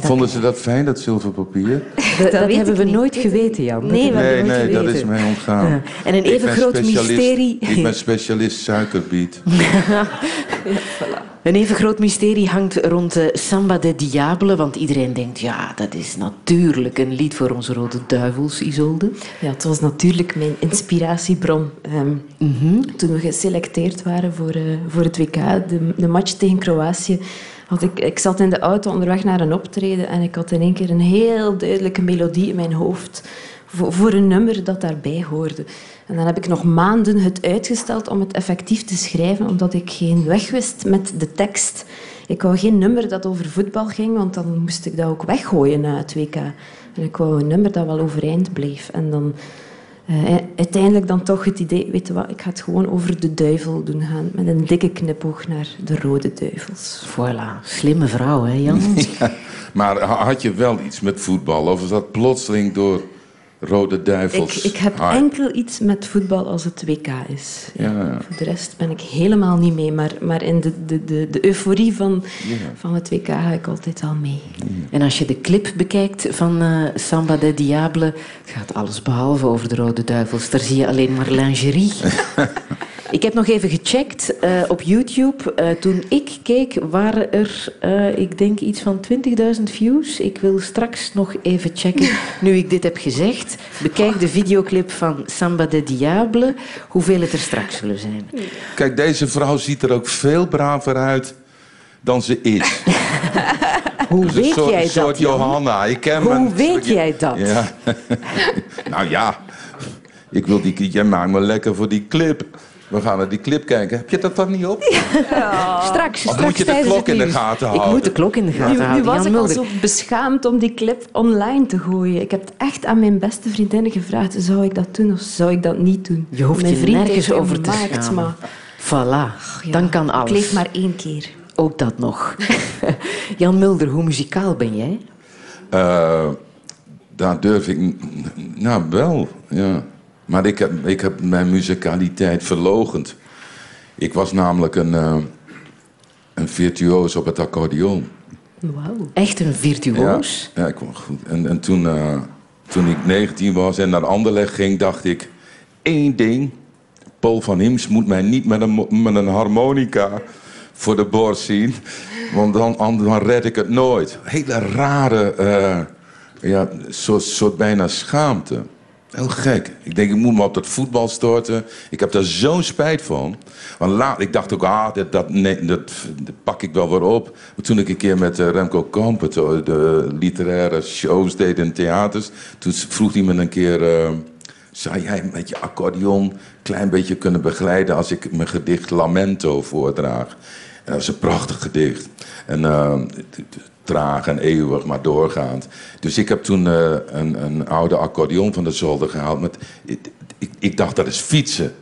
Vonden ze dat fijn, dat zilverpapier? Dat, dat hebben we niet. nooit geweten, Jan. Dat Nee, we Nee, dat is mij ontgaan. Ja. En een even groot mysterie. Ik ben specialist suikerbiet. Een even groot mysterie hangt rond de Samba de Diable. Want iedereen denkt, ja, dat is natuurlijk een lied voor onze rode duivels, Isolde. Ja, het was natuurlijk mijn inspiratiebron. Ehm, Mhm. Toen we geselecteerd waren voor, eh, voor het WK, de, de match tegen Kroatië, had ik, ik zat in de auto onderweg naar een optreden en ik had in één keer een heel duidelijke melodie in mijn hoofd voor, voor een nummer dat daarbij hoorde. En dan heb ik nog maanden het uitgesteld om het effectief te schrijven, omdat ik geen weg wist met de tekst. Ik wou geen nummer dat over voetbal ging, want dan moest ik dat ook weggooien na het WK. En ik wou een nummer dat wel overeind bleef. En dan eh, uiteindelijk dan toch het idee, weet je wat, ik ga het gewoon over de duivel doen gaan. Met een dikke knipoog naar de rode duivels. Voilà, slimme vrouw, hè, Jan? Ja, maar ha- had je wel iets met voetbal? Of is dat plotseling door Rode Ik, Duivels? ik heb Ah, enkel iets met voetbal als het WK is. Ja, ja. Voor de rest ben ik helemaal niet mee. Maar, maar in de, de, de, de euforie van, Ja. van het WK ga ik altijd al mee. En als je de clip bekijkt van eh, Samba de Diable, het gaat alles behalve over de Rode Duivels. Daar zie je alleen maar lingerie. ik heb nog even gecheckt eh, op YouTube. Eh, toen ik keek, waren er, eh, ik denk, iets van 20.000 views. Ik wil straks nog even checken, nu ik dit heb gezegd. Bekijk de videoclip van Samba de Diable, hoeveel het er straks zullen zijn. Kijk, deze vrouw ziet er ook veel braver uit dan ze is. Hoe een weet soort, jij een soort dat, Jan? Johanna. Ik ken Hoe weet jij dat? Ja. nou ja, ik wil die, jij maakt me lekker voor die clip. We gaan naar die clip kijken. Heb je dat dan niet op? Straks, Of straks moet je de klok in de gaten Ik houden? moet de klok in de gaten Nu, nu houden. was Jan ik al zo beschaamd om die clip online te gooien. Ik heb het echt aan mijn beste vriendinnen gevraagd. Zou ik dat doen of zou ik dat niet doen? Je hoeft mijn je nergens over te gemaakt, maar Voilà, ja, dan kan alles. Ik leef maar één keer. Ook dat nog. Jan Mulder, hoe muzikaal ben jij? Eh, daar durf ik... Nou, wel, ja. Maar ik heb, ik heb mijn muzikaliteit verlogend. Ik was namelijk een, eh, een virtuoos op het accordeon. Wauw. Echt een virtuoos? Ja, ja ik kon goed. En, en toen, eh, toen ik 19 was en naar Anderlecht ging, dacht ik... één ding, Paul van Hims moet mij niet met een, met een harmonica voor de borst zien. Want dan, dan dan red ik het nooit. Hele rare, eh, ja, soort, soort bijna schaamte. Heel gek. Ik denk, ik moet me op dat voetbal storten. Ik heb daar zo'n spijt van. Want laat, ik dacht ook, ah, dat, dat, dat, pak ik wel weer op. Toen ik een keer met eh, Remco Kamp het, eh, de literaire shows deed in theaters... toen vroeg hij me een keer... eh, zou jij met je accordeon een klein beetje kunnen begeleiden... als ik mijn gedicht Lamento voordraag? Dat is een prachtig gedicht. En t- traag en eeuwig, maar doorgaand. Dus ik heb toen eh, een, een oude accordeon van de zolder gehaald. Met, ik, ik, ik dacht, dat is fietsen.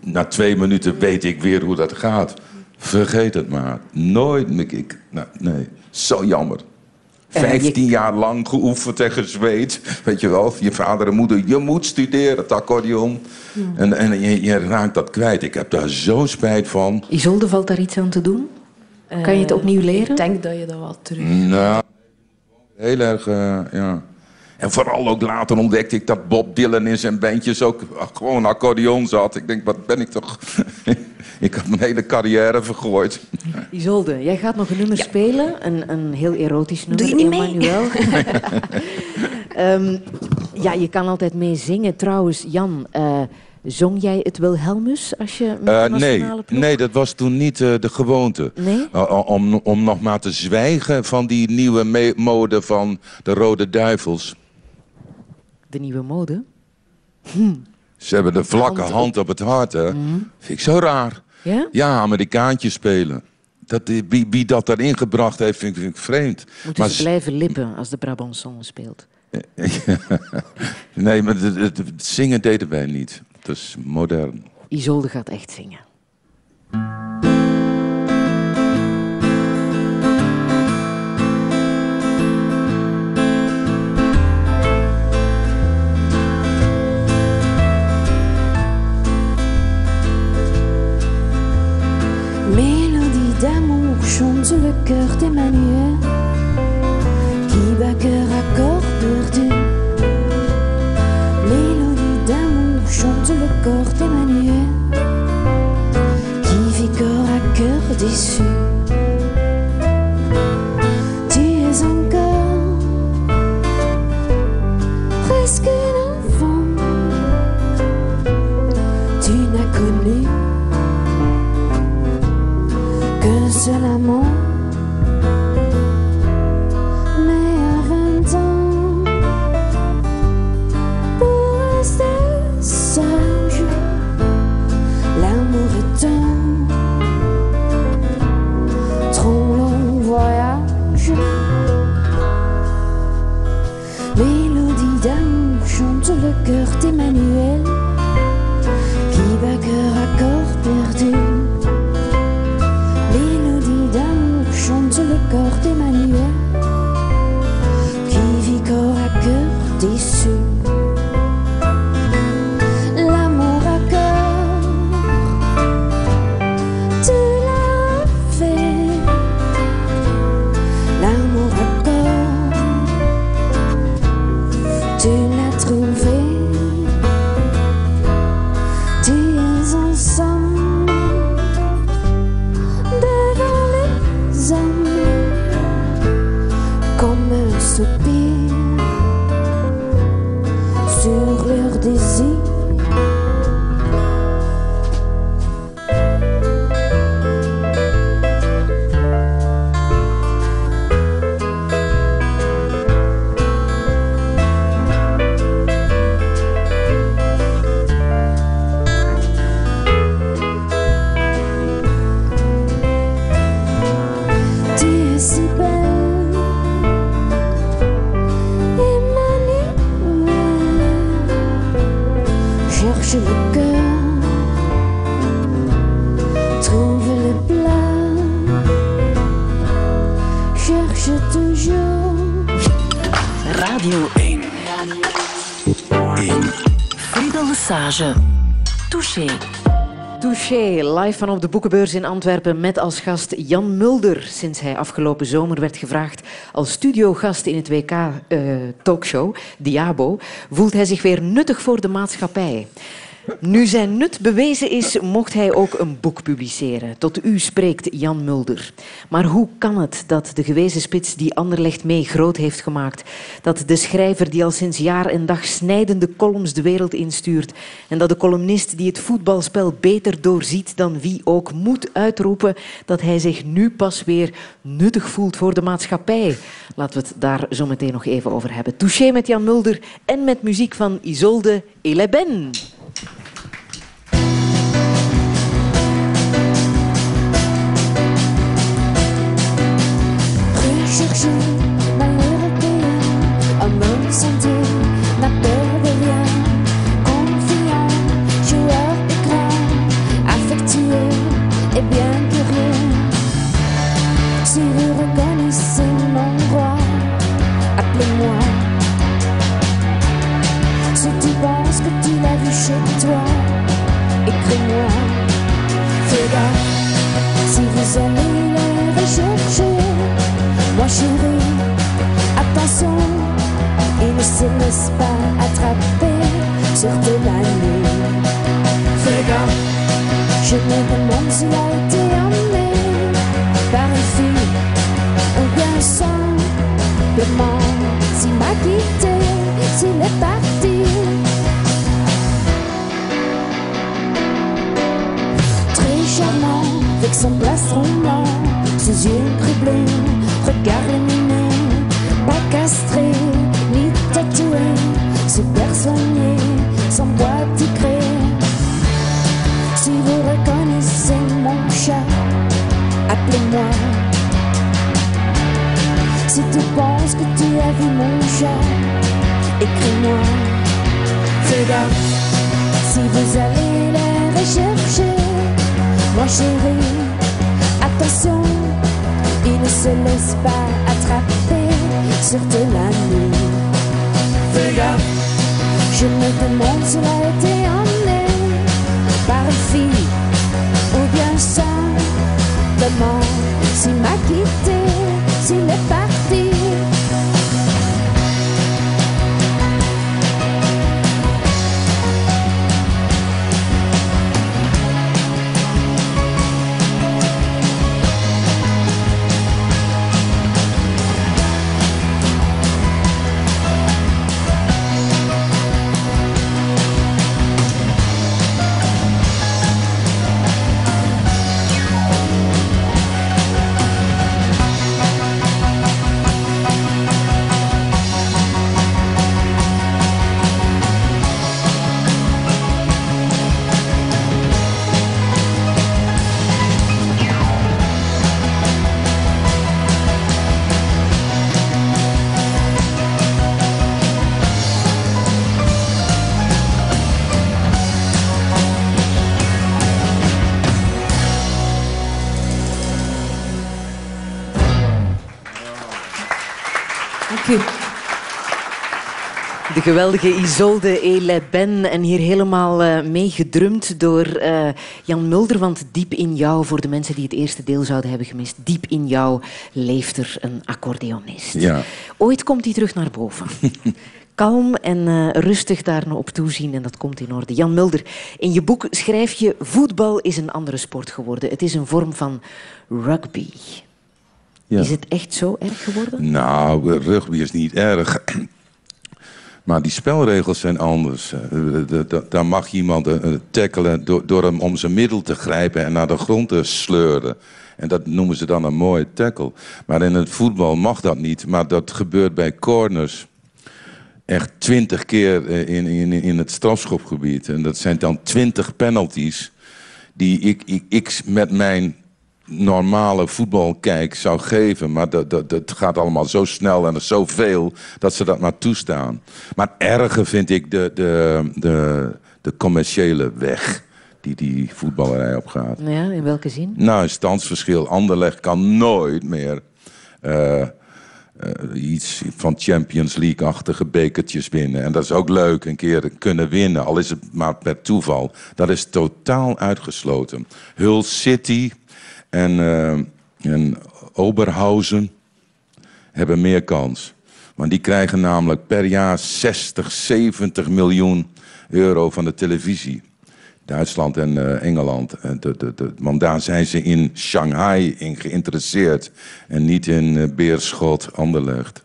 Na twee minuten weet ik weer hoe dat gaat. Vergeet het maar. Nooit. Ik, ik, nou, nee, zo jammer. Eh, je- 15 jaar lang geoefend en gezweet. Weet je wel, je vader en moeder, je moet studeren, het accordeon. En, en je, je raakt dat kwijt. Ik heb daar zo spijt van. Isolde, valt daar iets aan te doen? Kan je het Eh, opnieuw leren? Ik denk dat je dat wel terug... Nou, heel erg, eh, ja. En vooral ook later ontdekte ik dat Bob Dylan in zijn bandjes ook gewoon accordeon zat. Ik denk, wat ben ik toch... ik had mijn hele carrière vergooid. Isolde, jij gaat nog een nummer spelen. Een, een heel erotisch nummer. Doe je niet mee? Emmanuel. Ehm, ja, je kan altijd mee zingen. Trouwens, Jan, eh, zong jij het Wilhelmus als je met Eh, nee, ploeg? nee, dat was toen niet eh, de gewoonte. Nee? Uh, om, om nog maar te zwijgen van die nieuwe mode van de Rode Duivels. De nieuwe mode? Ze hebben de vlakke Hand hand, op- het hart, hè. Mhm. Vind ik zo raar. Ja? Ja, Amerikaantjes spelen. Dat, wie, wie dat daarin gebracht heeft, vind ik, vind ik vreemd. Moeten Maar ze blijven lippen als de Brabançon speelt? nee, maar het, het- het zingen deden wij niet. Is modern. Isolde gaat echt zingen. Mélodie d'amour chante le cœur d'Emmanuel qui bat cœur à corps perdu. Corps d'Emmanuel qui vit corps à cœur déçu. Lesage. Touché. Touché, live van op de boekenbeurs in Antwerpen met als gast Jan Mulder. Sinds hij afgelopen zomer werd gevraagd als studiogast in het WK-talkshow Diabo, voelt hij zich weer nuttig voor de maatschappij. Nu zijn nut bewezen is, mocht hij ook een boek publiceren. Tot u spreekt Jan Mulder. Maar hoe kan het dat de gewezen spits die Anderlecht mee groot heeft gemaakt, dat de schrijver die al sinds jaar en dag snijdende columns de wereld instuurt en dat de columnist die het voetbalspel beter doorziet dan wie ook moet uitroepen dat hij zich nu pas weer nuttig voelt voor de maatschappij? Laten we het daar zo meteen nog even over hebben. Touché met Jan Mulder en met muziek van Isolde Eleben. cherche my little pays, un homme sans il ne se laisse pas attraper sur la nuit. Fais gaffe, je me demande s'il a été emmené par une fille ou bien simplement s'il m'a quitté, s'il est parti. Très charmant, avec son plastron blanc, ses yeux criblés regard lumineux, pas castré, super soigné, sans bois tigré. Si vous reconnaissez mon chat, appelez-moi. Si tu penses que tu as vu mon chat, écris-moi. Fais gaffe, si vous allez les rechercher, moi chérie, attention il ne se laisse pas attraper sur de la nuit. Je me demande s'il a été emmené par une fille ou bien simplement s'il m'a quitté, s'il est parti. Geweldige Isolde Eleben en hier helemaal eh, meegedrumd door eh, Jan Mulder. Want diep in jou, voor de mensen die het eerste deel zouden hebben gemist, diep in jou leeft er een accordeonist. Ja. Ooit komt hij terug naar boven. Kalm en eh, rustig daar op toezien en dat komt in orde. Jan Mulder, in je boek schrijf je voetbal is een andere sport geworden. Het is een vorm van rugby. Ja. Is het echt zo erg geworden? Nou, rugby is niet erg. Maar die spelregels zijn anders. Eh, Daar mag iemand eh, tackelen door, hem om zijn middel te grijpen en naar de grond te sleuren. En dat noemen ze dan een mooie tackle. Maar in het voetbal mag dat niet. Maar dat gebeurt bij corners echt twintig keer eh, in, in, in het strafschopgebied. En dat zijn dan twintig penalties die ik, ik, ik met mijn normale voetbalkijk zou geven. Maar dat, dat, dat gaat allemaal zo snel en er is zoveel dat ze dat maar toestaan. Maar erger vind ik de, de, de, de commerciële weg die die voetballerij opgaat. Ja, in welke zin? Nou, een standsverschil. Anderlecht kan nooit meer eh, eh, iets van Champions League-achtige bekertjes winnen. En dat is ook leuk, een keer kunnen winnen, al is het maar per toeval. Dat is totaal uitgesloten. Hull City en, eh, en Oberhausen hebben meer kans. Want die krijgen namelijk per jaar 60, 70 miljoen euro van de televisie. Duitsland en eh, Engeland. Eh, de, de, de, want daar zijn ze in Shanghai in geïnteresseerd. En niet in Beerschot, Anderlecht.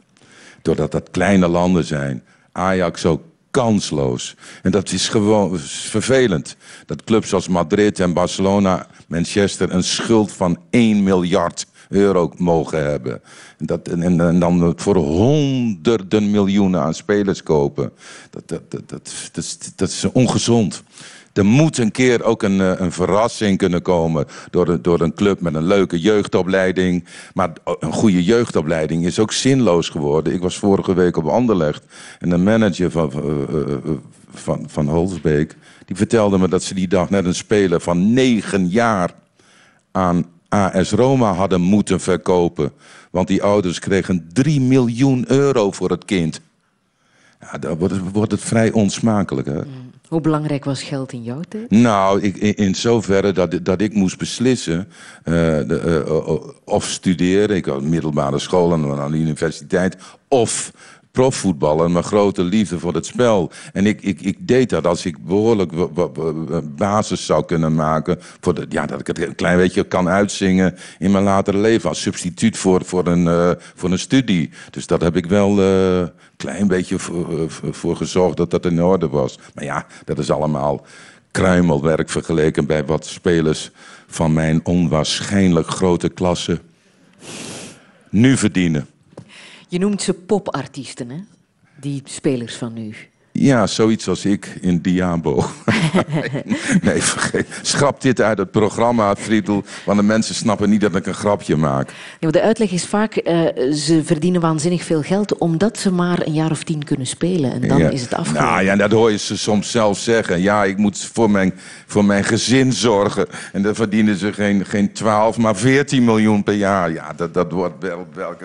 Doordat dat kleine landen zijn. Ajax ook kansloos. En dat is gewoon vervelend. Dat clubs als Madrid en Barcelona, Manchester... een schuld van 1 miljard euro mogen hebben. En, dat, en, dan voor honderden miljoenen aan spelers kopen. Dat, dat, dat, dat, dat, dat is ongezond. Er moet een keer ook een, eh, een verrassing kunnen komen door een, door een club met een leuke jeugdopleiding. Maar een goede jeugdopleiding is ook zinloos geworden. Ik was vorige week op Anderlecht en de manager van, van, van, van Holsbeek... die vertelde me dat ze die dag net een speler van negen jaar aan AS Roma hadden moeten verkopen. Want die ouders kregen 3 miljoen euro voor het kind. Ja, dan wordt het, wordt het vrij onsmakelijk. Hè? Hoe belangrijk was geld in jouw tijd? Nou, ik, in, zoverre dat, dat ik moest beslissen de, uh, of studeren. Ik had middelbare school en aan de universiteit. Of profvoetballen, mijn grote liefde voor het spel. En ik, ik, ik deed dat als ik behoorlijk basis zou kunnen maken. Voor de, ja, dat ik het een klein beetje kan uitzingen in mijn latere leven. Als substituut voor, voor, een, uh, voor een studie. Dus dat heb ik wel een uh, klein beetje voor, voor gezorgd dat dat in orde was. Maar ja, dat is allemaal kruimelwerk vergeleken bij wat spelers van mijn onwaarschijnlijk grote klasse nu verdienen. Je noemt ze popartiesten, hè? Die spelers van nu. Ja, zoiets als ik in Diabo. nee, vergeet. Schrap dit uit het programma, Friedel. Want de mensen snappen niet dat ik een grapje maak. Ja, de uitleg is vaak, uh, ze verdienen waanzinnig veel geld... omdat ze maar een jaar of tien kunnen spelen. En dan ja. is het afgelopen. Nou ja, dat hoor je ze soms zelf zeggen. Ja, ik moet voor mijn, voor mijn gezin zorgen. En dan verdienen ze geen, geen 12, maar 14 miljoen per jaar. Ja, dat, dat wordt wel, wel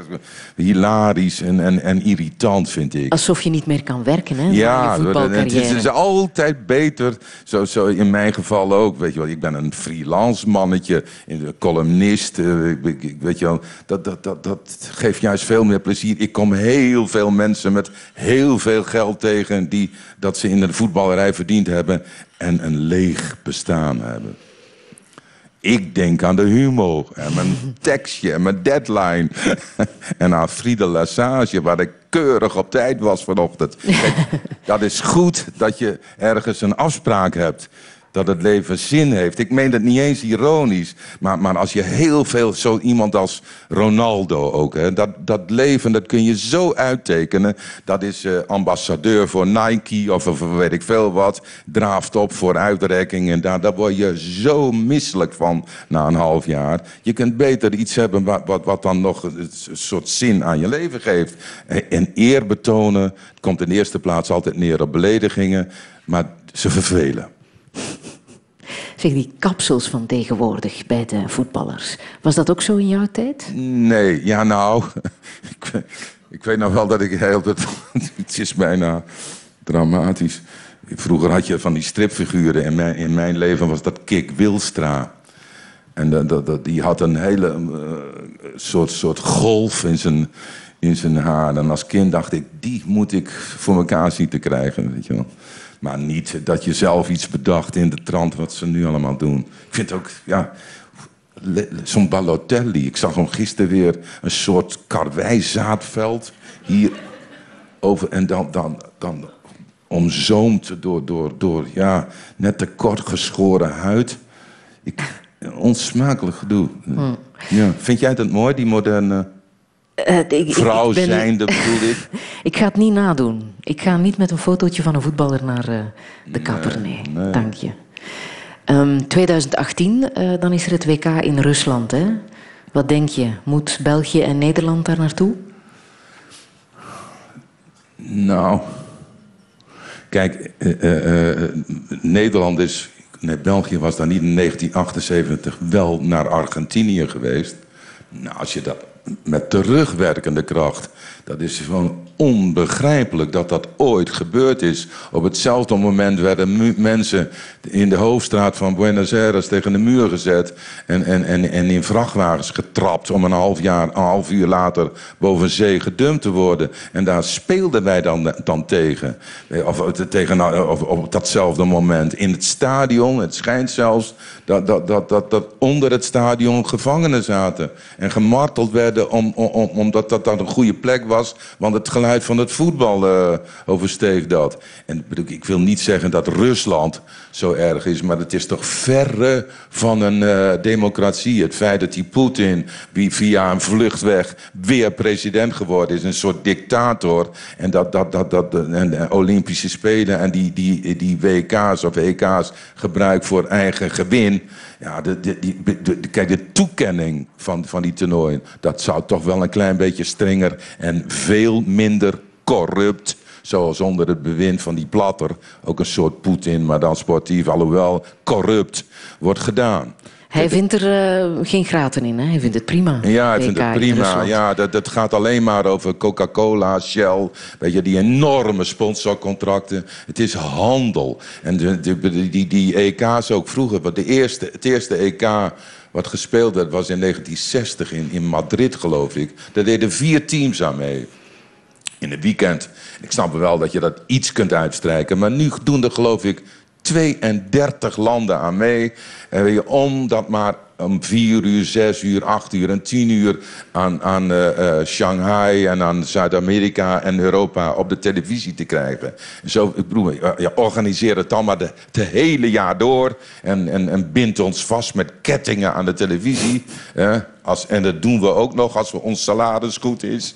hilarisch en, en, en irritant, vind ik. Alsof je niet meer kan werken, hè? Ja, het is, het is, altijd beter. Zo, zo in mijn geval ook. Weet je wel, ik ben een freelance mannetje, een columnist. Uh, weet je wel, dat, dat, dat, dat geeft juist veel meer plezier. Ik kom heel veel mensen met heel veel geld tegen... die dat ze in de voetballerij verdiend hebben... en een leeg bestaan hebben. Ik denk aan de humor en mijn tekstje en mijn deadline. en aan Friede Lassage, waar ik keurig op tijd was vanochtend. Kijk, dat is goed dat je ergens een afspraak hebt. Dat het leven zin heeft. Ik meen dat niet eens ironisch. Maar, maar als je heel veel, zo iemand als Ronaldo ook. Hè, dat, dat leven, dat kun je zo uittekenen. Dat is uh, ambassadeur voor Nike of, of weet ik veel wat. Draaft op voor uitrekking. En daar, daar word je zo misselijk van na een half jaar. Je kunt beter iets hebben wat, wat, wat dan nog een soort zin aan je leven geeft. En, en eer betonen. Het komt in eerste plaats altijd neer op beledigingen. Maar ze vervelen. Zeg, die kapsels van tegenwoordig bij de voetballers. Was dat ook zo in jouw tijd? Nee, ja nou... ik, weet nog wel dat ik heel... Het is bijna dramatisch. Vroeger had je van die stripfiguren. In mijn, in mijn leven was dat Kik Wilstra. En die had een hele uh, soort, soort golf in zijn, in zijn haar. En als kind dacht ik, die moet ik voor elkaar zien te krijgen. Weet je wel. Maar niet dat je zelf iets bedacht in de trant wat ze nu allemaal doen. Ik vind ook, ja, zo'n Balotelli. Ik zag hem gisteren weer een soort karwijzaatveld hier over. En dan, dan, dan omzoomd door, door, door ja, net te kort geschoren huid. Ik, onsmakelijk gedoe. Hmm. Ja. Vind jij dat mooi, die moderne... Uh, ik, Vrouw ik ben zijnde bedoel ik. ik ga het niet nadoen. Ik ga niet met een fotootje van een voetballer naar uh, de kapper. Nee, dank je. Um, 2018, uh, dan is er het WK in Rusland. Hè? Wat denk je? Moet België en Nederland daar naartoe? Nou, kijk, Nederland is... Nee, België was dan niet in 1978 wel naar Argentinië geweest. Nou, als je dat met terugwerkende kracht. Dat is gewoon onbegrijpelijk dat dat ooit gebeurd is. Op hetzelfde moment werden mensen in de hoofdstraat van Buenos Aires tegen de muur gezet. En, en, en, en in vrachtwagens getrapt om een half, jaar, een half uur later boven zee gedumpt te worden. En daar speelden wij dan, dan tegen. Of, of tegen of, op datzelfde moment. In het stadion, het schijnt zelfs dat, dat, dat, dat, dat onder het stadion gevangenen zaten. En gemarteld werden om, om, om- omdat dat dan een goede plek was. Want het van het voetbal oversteeg dat. En ik wil niet zeggen dat Rusland zo erg is. Maar het is toch verre van een eh, democratie. Het feit dat die Poetin via een vluchtweg weer president geworden is. Een soort dictator. En dat, dat, dat, dat en Olympische Spelen en die, die, die WK's of EK's gebruikt voor eigen gewin. Ja, de, de, die, kijk, de toekenning van, van die toernooien... dat zou toch wel een klein beetje strenger en veel minder corrupt... zoals onder het bewind van die platter... ook een soort Poetin, maar dan sportief, alhoewel corrupt, wordt gedaan. Hij vindt er eh, geen graten in, hè? hij vindt het prima. Ja, ik vind WK het prima. Ja, dat, dat gaat alleen maar over Coca-Cola, Shell. Weet je, die enorme sponsorcontracten. Het is handel. En de, de- die, die EK's ook vroeger. Want de eerste, het eerste EK wat gespeeld werd was in 1960 in, in Madrid, geloof ik. Daar deden vier teams aan mee. In het weekend. Ik snap wel dat je dat iets kunt uitstrijken. Maar nu doen er geloof ik 32 landen aan mee. En weet je, om dat maar om 4 uur, 6 uur, 8 uur en 10 uur aan, aan eh, eh, Shanghai en aan Zuid-Amerika en Europa op de televisie te krijgen. Zo, ik bedoel, ja, ja, organiseer het dan maar de, de hele jaar door en, en, en bind ons vast met kettingen aan de televisie. hè. Als, en dat doen we ook nog als we ons salaris goed is.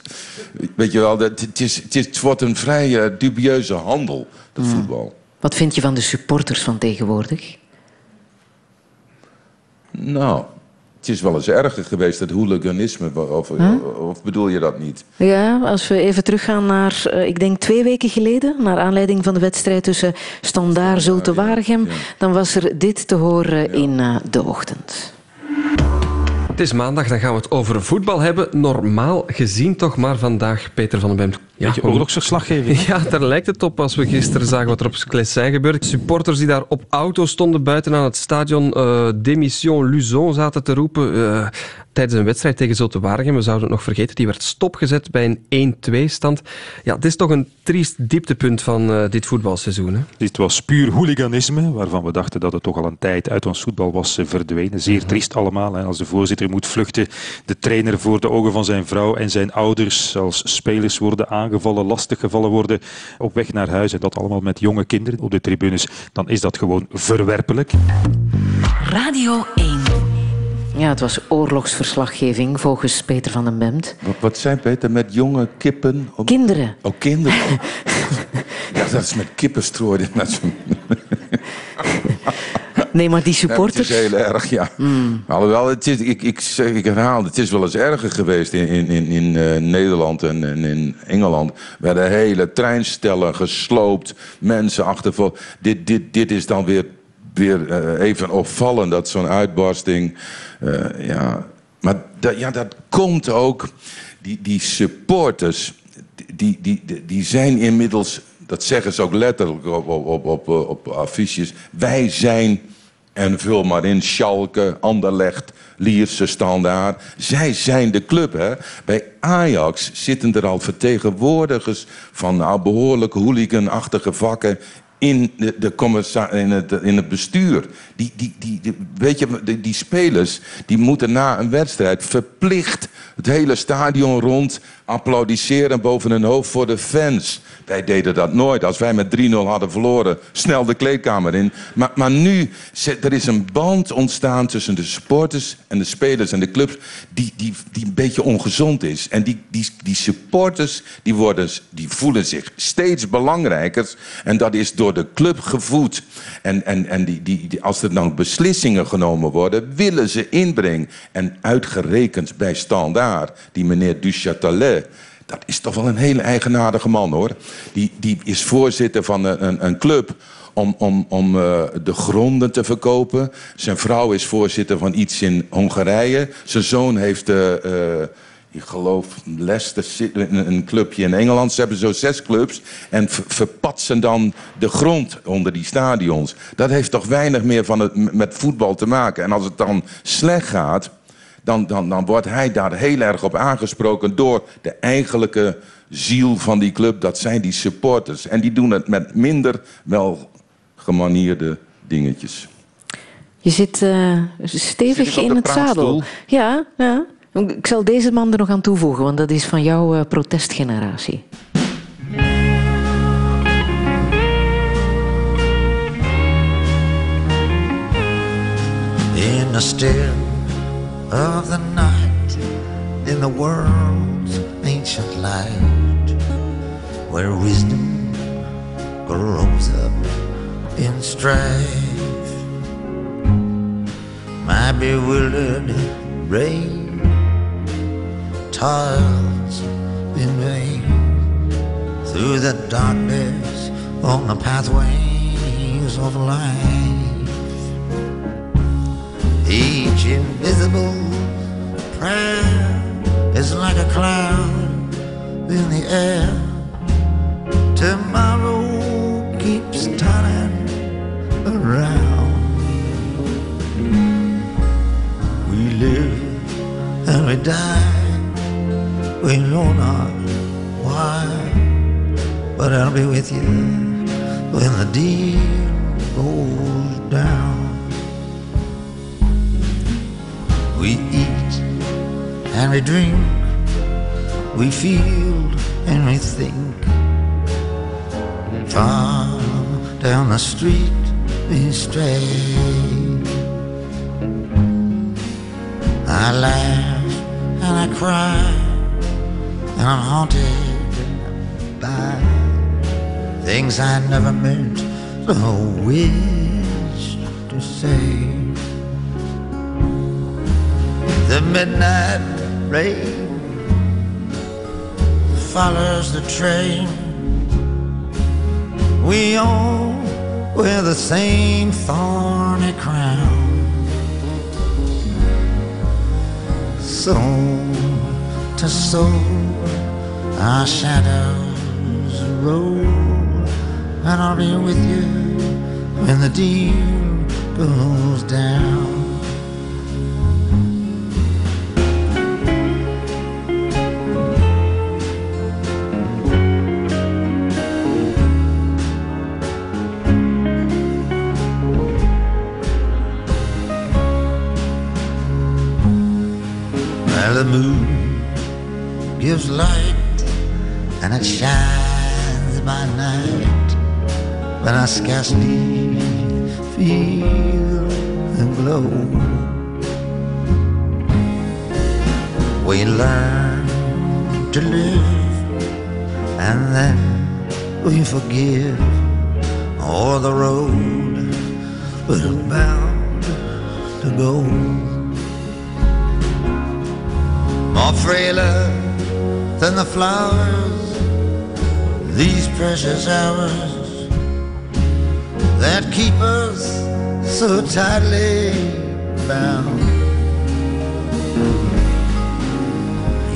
Weet je wel, dat, het, is, het, is, het wordt een vrij eh, dubieuze handel, dat voetbal. Wat vind je van de supporters van tegenwoordig? Nou, het is wel eens erger geweest, het hooliganisme. Of, of bedoel je dat niet? Ja, als we even teruggaan naar, eh, ik denk twee weken geleden, naar aanleiding van de wedstrijd tussen Standaard Zulte Waregem, dan was er dit te horen in eh, de ochtend. Het is maandag, dan gaan we het over voetbal hebben. Normaal gezien toch maar vandaag, Peter van den Bemt. Ja, Beetje oorlogsverslaggeving. Ja, daar lijkt het op als we gisteren zagen wat er op Sclessin gebeurde. Supporters die daar op auto stonden buiten aan het stadion eh Démission Luzon zaten te roepen eh, tijdens een wedstrijd tegen Zulte Waregem. We zouden het nog vergeten, die werd stopgezet bij een 1-2-stand. Ja, het is toch een triest dieptepunt van eh, dit voetbalseizoen. Hè? Dit was puur hooliganisme, waarvan we dachten dat het toch al een tijd uit ons voetbal was eh, verdwenen. Zeer triest allemaal. Hè. Als de voorzitter moet vluchten, de trainer voor de ogen van zijn vrouw en zijn ouders, als spelers worden aangevallen, lastiggevallen worden op weg naar huis en dat allemaal met jonge kinderen op de tribunes, dan is dat gewoon verwerpelijk. Radio 1. Ja, het was oorlogsverslaggeving volgens Peter van den Bemt. Wat, wat zei Peter, met jonge kippen? Op... Kinderen. Oh, kinderen. ja, dat is met kippen strooien. Dat is- Nee, maar die Nee, supporters... het is heel erg, ja. Alhoewel, het is, ik, ik, zeg, ik herhaal, het is wel eens erger geweest in, in, in, in eh, Nederland en, en in Engeland. werden hele treinstellen gesloopt, mensen achtervolgd. Dit, dit, dit is dan weer, weer eh, even opvallend, dat zo'n uitbarsting... eh, ja. Maar dat, ja, dat komt ook... Die, die supporters, die, die, die, zijn inmiddels... Dat zeggen ze ook letterlijk op, op, op, op, op affiches. Wij zijn en vul maar in, Schalke, Anderlecht, Lierse Standaard. Zij zijn de club, hè. Bij Ajax zitten er al vertegenwoordigers van nou, behoorlijk hooliganachtige vakken in, de, de in, het, in het bestuur. Die, die, die, die- weet je, die, die spelers die moeten na een wedstrijd verplicht het hele stadion rond applaudisseren boven hun hoofd voor de fans. Wij deden dat nooit. Als wij met 3-0 hadden verloren, snel de kleedkamer in. Maar, maar nu, er is een band ontstaan tussen de supporters en de spelers en de clubs... die, die, die een beetje ongezond is. En die, die, die supporters die worden, die voelen zich steeds belangrijker. En dat is door de club gevoed. En, en, en die, die, die, als er dan beslissingen genomen worden, willen ze inbrengen. En uitgerekend bij Standaard, die meneer Duchatelet... Dat is toch wel een hele eigenaardige man, hoor. Die, die is voorzitter van een, een, club om, om, om eh, de gronden te verkopen. Zijn vrouw is voorzitter van iets in Hongarije. Zijn zoon heeft... eh, eh, ik geloof Leicester City, een, clubje in Engeland. Ze hebben zo zes clubs en ver- verpatsen dan de grond onder die stadions. Dat heeft toch weinig meer van het, met voetbal te maken. En als het dan slecht gaat, dan, dan, dan wordt hij daar heel erg op aangesproken door de eigenlijke ziel van die club. Dat zijn die supporters. En die doen het met minder wel gemanierde dingetjes. Je zit eh, stevig Zit in het zadel. Ja, ja. Ik zal deze man er nog aan toevoegen, want dat is van jouw eh, protestgeneratie. in the still of the night, in the world's ancient light, where wisdom grows up in strife. My bewildered brain toils in vain through the darkness on the pathways of life. Each invisible prayer is like a cloud in the air. Tomorrow keeps turning around. We live and we die. We know not why, but I'll be with you when the deal goes down. We eat and we drink, we feel and we think. Far down the street we stray. I laugh and I cry, and I'm haunted by things I never meant or wished to say. The midnight rain follows the train. We all wear the same thorny crown. Soul to soul, our shadows roll, and I'll be with you when the deal goes down. Gives light and it shines by night, when I scarcely feel the glow. We learn to live and then we forgive, or the road we're bound to go. More frailer than the flowers, these precious hours that keep us so tightly bound.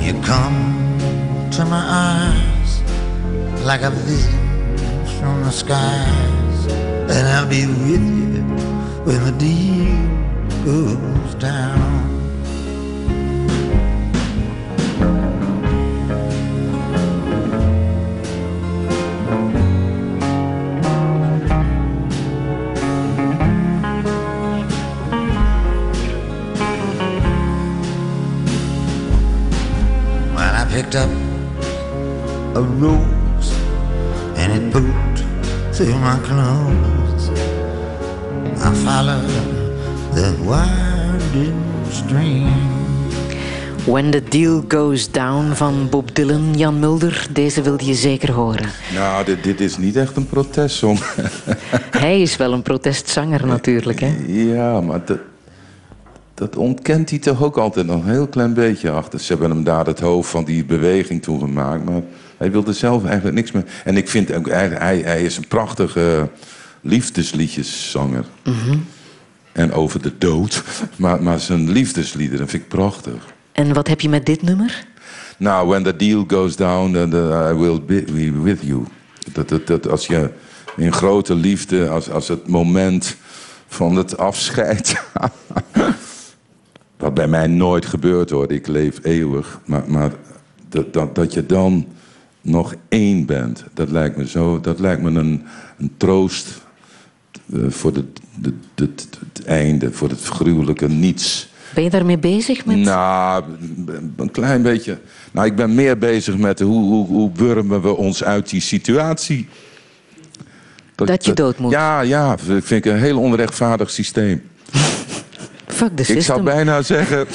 You come to my eyes like a vision from the skies, and I'll be with you when the deal goes down. Picked up a rose and it pooped through my clothes, I followed the winding stream. When the Deal Goes Down van Bob Dylan, Jan Mulder. Deze wilde je zeker horen. Nou, dit, dit is niet echt een protestsong. Hij is wel een protestzanger natuurlijk. Hè? Ja, maar dat, dat ontkent hij toch ook altijd nog een heel klein beetje achter. Ze hebben hem daar het hoofd van die beweging toen gemaakt, maar hij wilde zelf eigenlijk niks meer. En ik vind ook eigenlijk, hij, hij is een prachtige liefdesliedjeszanger. Mhm. En over de dood, maar, maar zijn liefdesliederen vind ik prachtig. En wat heb je met dit nummer? Nou, when the deal goes down, then the- I will be, be with you. Dat, dat, dat als je in grote liefde, als, als het moment van het afscheid. Wat bij mij nooit gebeurt hoor, ik leef eeuwig. Maar, maar dat, dat, dat je dan nog één bent, dat lijkt me zo, dat lijkt me een, een troost eh, voor de, de, de- de- het einde, voor het gruwelijke niets. Ben je daarmee bezig met... Nou, een klein beetje. Nou, ik ben meer bezig met hoe, hoe, hoe wurmen we ons uit die situatie. Dat je dood moet. Ja, ja, dat vind ik een heel onrechtvaardig systeem. Fuck the Ik zou bijna zeggen.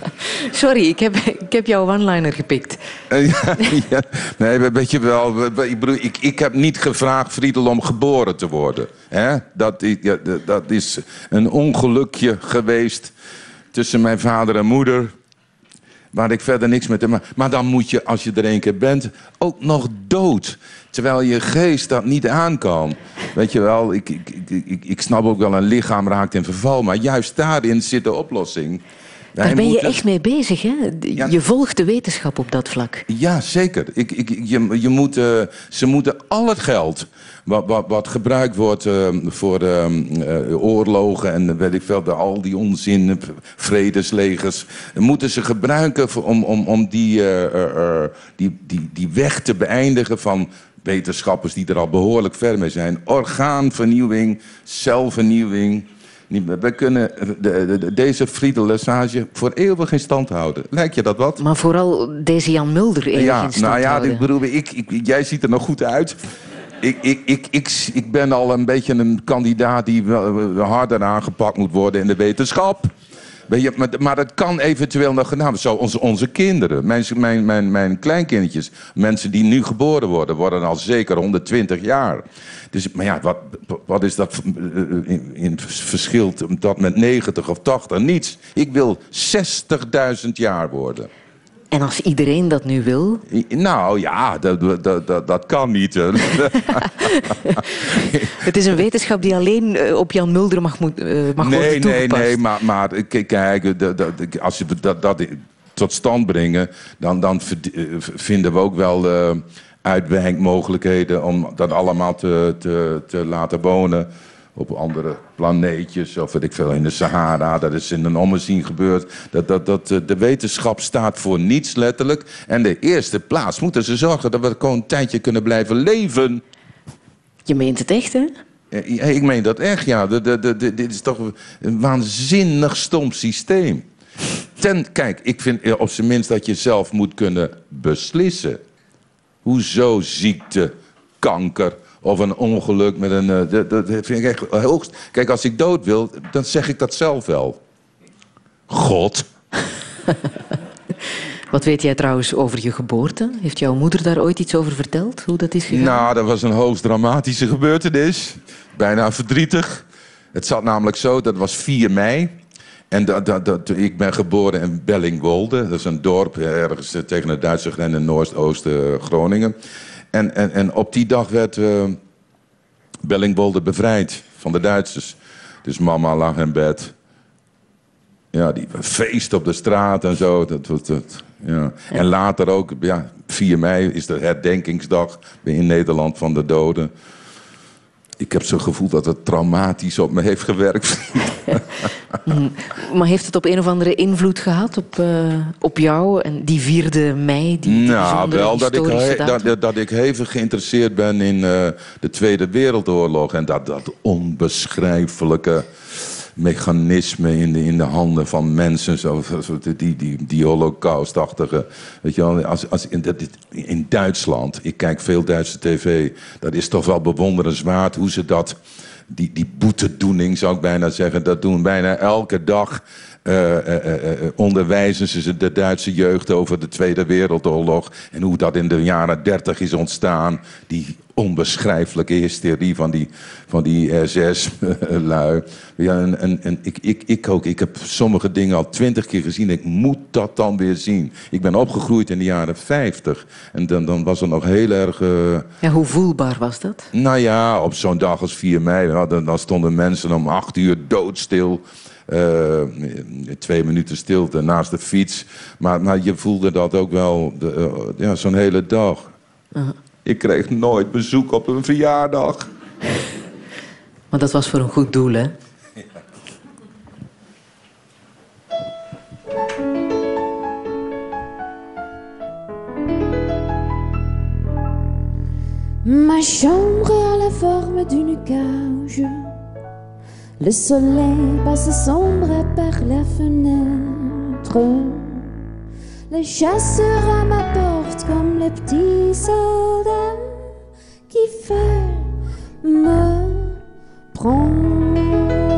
Sorry, ik heb, ik heb jouw one-liner gepikt. Eh, ja, ja. Nee, weet je wel. we- we- Ik, bedoel, ik, ik heb niet gevraagd, Friedel, om geboren te worden. Hè? Dat, ja, dat is een ongelukje geweest tussen mijn vader en moeder. Waar ik verder niks met heb. Maar dan moet je, als je er een keer bent, ook nog dood. Terwijl je geest dat niet aan kan. Weet je wel, ik, ik, ik, ik snap ook wel, een lichaam raakt in verval. Maar juist daarin zit de oplossing. Daar ben je echt mee bezig, hè? Je volgt de wetenschap op dat vlak. ja, zeker. Ik, ik, je, je moet, eh, ze moeten al het geld wat, wat, wat gebruikt wordt eh, voor eh, eh, oorlogen en weet ik veel, al die onzin, eh, vredeslegers, moeten ze gebruiken voor, om, om, om die, eh, eh, eh, die, die, die weg te beëindigen van wetenschappers die er al behoorlijk ver mee zijn. Orgaanvernieuwing, celvernieuwing. Niet- We kunnen de, de- de- deze Friedel Lesage voor eeuwig in stand houden. Lijkt je dat wat? Maar vooral deze Jan Mulder eeuwig Ja, in stand nou ja, houden. ik bedoel, ik, ik, jij ziet er nog goed uit. Ik, ik, ik, ik, ik ben al een beetje een kandidaat die harder aangepakt moet worden in de wetenschap. Maar, maar dat kan eventueel nog gedaan. Zo onze, onze kinderen, mijn, mijn, mijn, mijn kleinkindjes, mensen die nu geboren worden, worden al zeker 120 jaar. Dus, maar ja, wat, wat is dat eh, in, in verschil dat met 90 of 80? Niets. Ik wil 60.000 jaar worden. En als iedereen dat nu wil, Nou ja, dat, dat, dat, dat kan niet. het is een wetenschap die alleen eh, op Jan Mulder mag, moet, eh, mag nee, worden nee, toegepast. nee, maar, maar k- kijk, als je dat, dat tot stand brengen, dan, dan eh, vinden we ook wel eh, uitwijkmogelijkheden om dat allemaal te, te, te laten wonen op andere planeetjes, of weet ik veel, in de Sahara. Dat is in een ommezien gebeurd. Dat, dat, dat, eh, de wetenschap staat voor niets, letterlijk. En de eerste plaats moeten ze zorgen dat we gewoon een tijdje kunnen blijven leven. Je meent het echt, hè? Ja, Ik meen dat echt, ja. De, de, de, de- dit is toch een waanzinnig stom systeem. Ten, kijk, ik vind eh, op zijn minst dat je zelf moet kunnen beslissen. Hoezo ziekte, kanker of een ongeluk met een... eh, Dat, dat vind ik echt hoogst... Kijk, als ik dood wil, dan zeg ik dat zelf wel. God. Wat weet jij trouwens over je geboorte? Heeft jouw moeder daar ooit iets over verteld? Hoe dat is gegaan? Nou, dat was een hoogst dramatische gebeurtenis. Bijna verdrietig. Het zat namelijk zo, dat was 4 mei. En dat, dat, dat, ik ben geboren in Bellingwolde. Dat is een dorp eh, ergens eh, tegen de Duitse grens in Noordoosten Groningen. En, en, en op die dag werd eh, Bellingwolde bevrijd van de Duitsers. Dus mama lag in bed. Ja, die feest op de straat en zo. Dat, dat, dat, ja. En later ook, ja, 4 mei is de herdenkingsdag in Nederland van de doden. Ik heb zo'n gevoel dat het traumatisch op me heeft gewerkt. Mm, Maar heeft het op een of andere invloed gehad op, eh, op jou en die 4 mei? Die, die nou, wel dat ik, he- dat, dat ik hevig geïnteresseerd ben in eh, de Tweede Wereldoorlog. En dat, dat onbeschrijfelijke mechanisme in de, in de handen van mensen. Zo, zo, die, die, die holocaustachtige. Weet je wel, als, als in, dat, in Duitsland, ik kijk veel Duitse tv. Dat is toch wel bewonderenswaard hoe ze dat die, die boetedoening, zou ik bijna zeggen, dat doen bijna elke dag. Eh, eh, eh, onderwijzen ze de Duitse jeugd over de Tweede Wereldoorlog. En hoe dat in de jaren dertig is ontstaan. Die onbeschrijfelijke hysterie van die, van die SS-lui. Ja, en, en, en ik, ik, ik ook. Ik heb sommige dingen al twintig keer gezien. Ik moet dat dan weer zien. Ik ben opgegroeid in de jaren 50. En dan, dan was er nog heel erg... Ja, hoe voelbaar was dat? nou ja, op zo'n dag als 4 mei. Ja, dan, dan stonden mensen om acht uur doodstil. Eh, twee minuten stilte naast de fiets. Maar, maar je voelde dat ook wel de, eh, ja, zo'n hele dag. Ik kreeg nooit bezoek op een verjaardag. Maar dat was voor een goed doel, hè? Ma chambre a la forme d'une cage. Le soleil passe sombre par la fenêtre. Les chasseurs à ma porte comme les petits soldats qui veulent me prendre.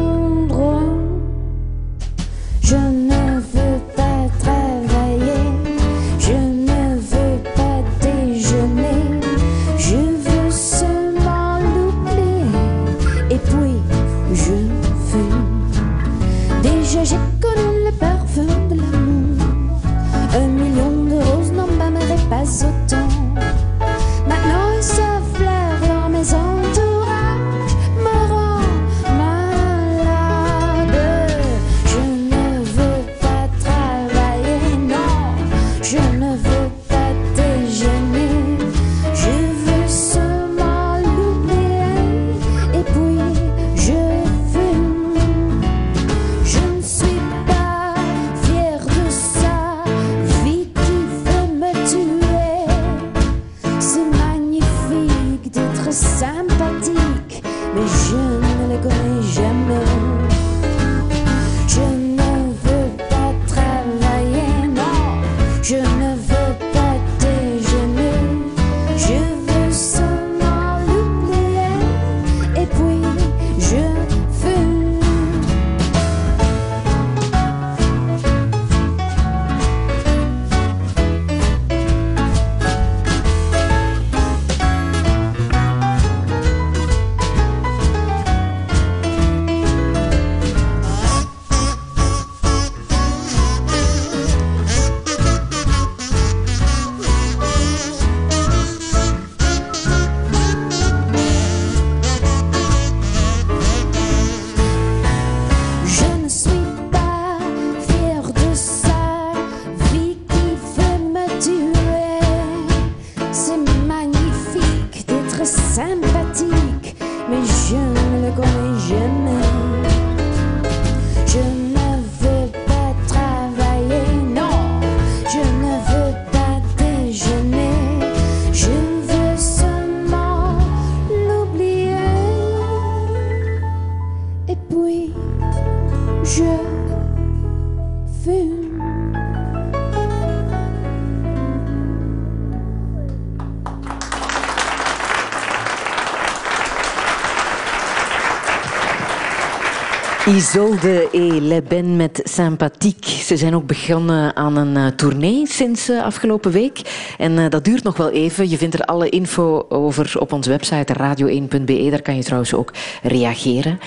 Isolde et Le Ben met Sympathiek. Ze zijn ook begonnen aan een eh, tournee sinds eh, afgelopen week. En eh, dat duurt nog wel even. Je vindt er alle info over op onze website radio1.be. Daar kan je trouwens ook reageren.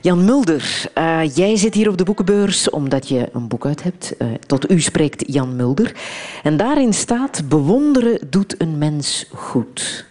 Jan Mulder, jij zit hier op de boekenbeurs omdat je een boek uit hebt. Tot u spreekt Jan Mulder. En daarin staat: Bewonderen doet een mens goed.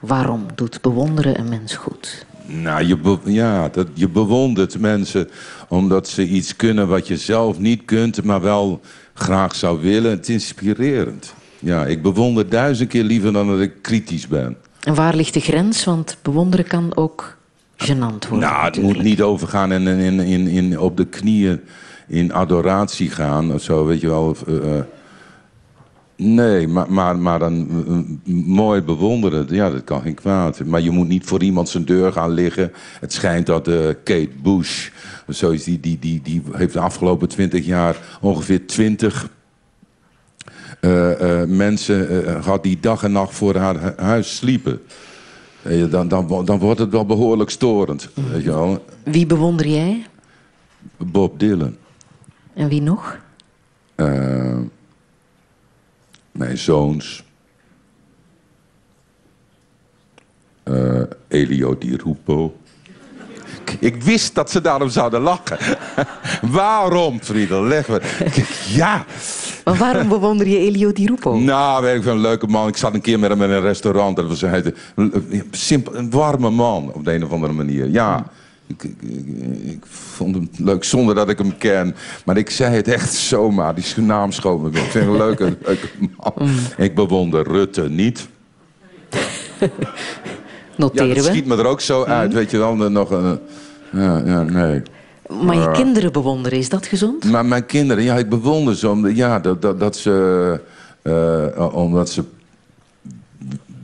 Waarom doet bewonderen een mens goed? Nou, je, be- ja, dat, je bewondert mensen omdat ze iets kunnen wat je zelf niet kunt, maar wel graag zou willen. Het is inspirerend. Ja, ik bewonder duizend keer liever dan dat ik kritisch ben. En waar ligt de grens? Want bewonderen kan ook gênant worden. Nou, het moet niet overgaan en in, in, in, in, op de knieën in adoratie gaan of zo, weet je wel. eh, eh. Nee, maar, maar, maar dan mooi bewonderen, ja, dat kan geen kwaad. Maar je moet niet voor iemand zijn deur gaan liggen. Het schijnt dat eh, Kate Bush, of zo is die, die, die, die heeft de afgelopen twintig jaar ongeveer twintig eh, eh, mensen eh, gehad die dag en nacht voor haar hu- huis sliepen. Dan, dan, dan wordt het wel behoorlijk storend. Weet je wel. Wie bewonder jij? Bob Dylan. En wie nog? Mijn zoons. Eh, Elio Di Rupo. Ik wist dat ze daarom zouden lachen. Waarom, Friedel? Leg me. Ja, Maar waarom bewonder je Elio Di Rupo? Nou, weet ik veel, een leuke man. Ik zat een keer met hem in een restaurant. Dat was een, simpel, een warme man, op de een of andere manier. Ja, ik, ik, ik- ik vond hem leuk zonder dat ik hem ken. Maar ik zei het echt zomaar. Die naam schoot me weer. Ik vind hem een leuke, leuke man. Ik bewonder Rutte niet. Ja, Noteren dat we. schiet me er ook zo uit. Weet je wel, nog een... Ja, ja, nee. Maar je Eh, kinderen bewonderen, is dat gezond? maar mijn kinderen, ja, ik bewonder ze. Ja, dat, dat, dat ze, eh, omdat ze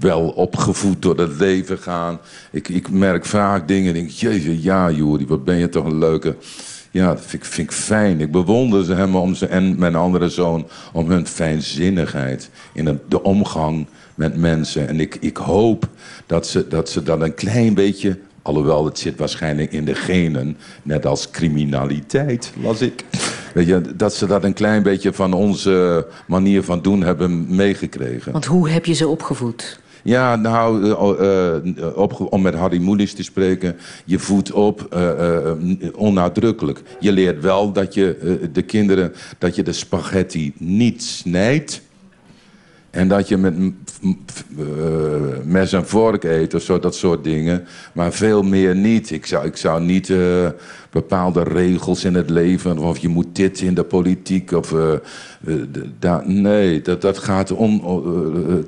wel opgevoed door het leven gaan. Ik, ik merk vaak dingen en denk, jezus, ja Juri, wat ben je toch een leuke... Ja, dat vind ik, vind ik fijn. Ik bewonder ze hem om ze, en mijn andere zoon om hun fijnzinnigheid in het- de omgang met mensen. En ik, ik hoop dat ze, dat ze dat een klein beetje, alhoewel het zit waarschijnlijk in de genen, net als criminaliteit, las ik. Weet je, dat ze dat een klein beetje van onze manier van doen hebben meegekregen. Want hoe heb je ze opgevoed? Ja, nou, eh, eh, opge- om met Harry Moelis te spreken, je voedt op eh, eh, onnadrukkelijk. Je leert wel dat je eh, de kinderen, dat je de spaghetti niet snijdt. En dat je met eh, mes en vork eet of zo, dat soort dingen. Maar veel meer niet. Ik zou, ik zou niet eh, bepaalde regels in het leven... of je moet dit in de politiek of... da- nee, dat, dat gaat eh,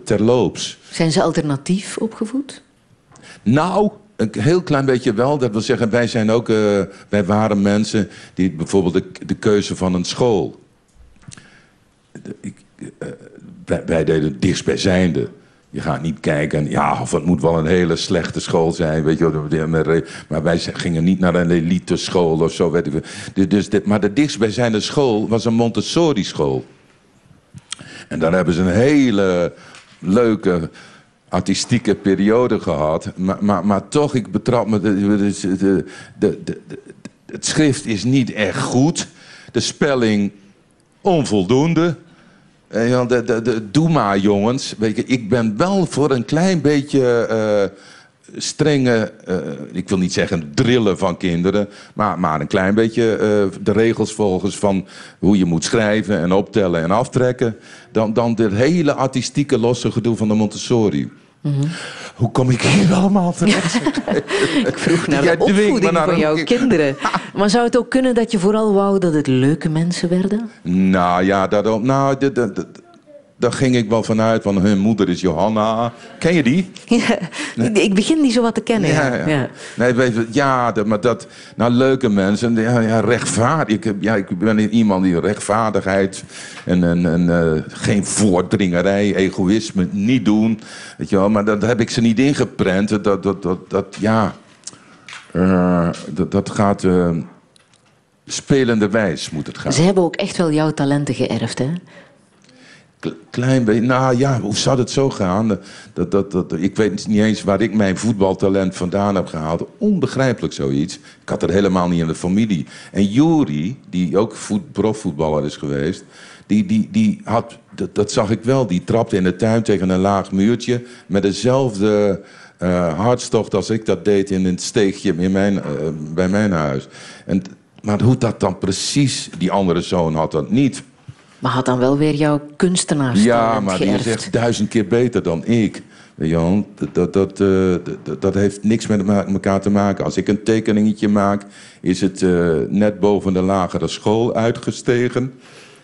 terloops. Zijn ze alternatief opgevoed? Nou, een heel klein beetje wel. Dat wil zeggen, wij zijn ook, wij waren mensen die bijvoorbeeld de, de keuze van een school. De- ik, wij, deden het dichtstbijzijnde. Je gaat niet kijken, en, ja, of het moet wel een hele slechte school zijn, weet je Maar wij gingen niet naar een elite school of zo. Dus, dit- maar de dichtstbijzijnde school was een Montessori school. En daar hebben ze een hele leuke artistieke periode gehad. Maar, maar, maar toch, ik betrap me... De, de- de- het schrift is niet echt goed. De spelling onvoldoende. Eh, de, de, de, doe maar, jongens. Weet ik ben wel voor een klein beetje eh, strenge... eh, ik wil niet zeggen drillen van kinderen... maar, maar een klein beetje de regels volgens van hoe je moet schrijven... en optellen en aftrekken... dan, dan dit hele artistieke losse gedoe van de Montessori. Hoe kom ik hier allemaal terecht? Ik vroeg naar de opvoeding naar van jouw kinderen. Maar zou het ook kunnen dat je vooral wou dat het leuke mensen werden? Nou ja, dat, ook- nou, dat- daar ging ik wel vanuit. Van hun moeder is Johanna. Ken je die? Ja, ik- ik begin die zo wat te kennen. Ja, ja. Nee, weet je, ja, dat, maar dat... Nou, leuke mensen. Ja, ja, rechtvaardig. Ik, ja, ik ben iemand die rechtvaardigheid... en, en, en eh, geen voordringerij, egoïsme niet doen. Weet je wel, maar dat heb ik ze niet ingeprent. Dat, dat, dat, dat ja... eh, dat, dat gaat... eh spelende wijs moet het gaan. Ze hebben ook echt wel jouw talenten geërfd, hè? Kle- Klein beetje. Nou ja, hoe zou het zo gaan? Dat, dat, dat, ik weet niet eens waar ik mijn voetbaltalent vandaan heb gehaald. Onbegrijpelijk zoiets. Ik had het helemaal niet in de familie. En Juri, die ook voet, profvoetballer is geweest... Die, die, die had, dat, dat zag ik wel, die trapte in de tuin tegen een laag muurtje... met dezelfde eh, hartstocht als ik dat deed in het steegje in mijn, eh, bij mijn huis. En, maar hoe dat dan precies... Die andere zoon had dat niet... Maar had dan wel weer jouw kunstenaarstalent Ja, maar die is echt duizend keer beter dan ik. Dat, dat, dat, eh, dat, dat heeft niks met elkaar te maken. Als ik een tekeningetje maak, is het eh, net boven de lagere school uitgestegen.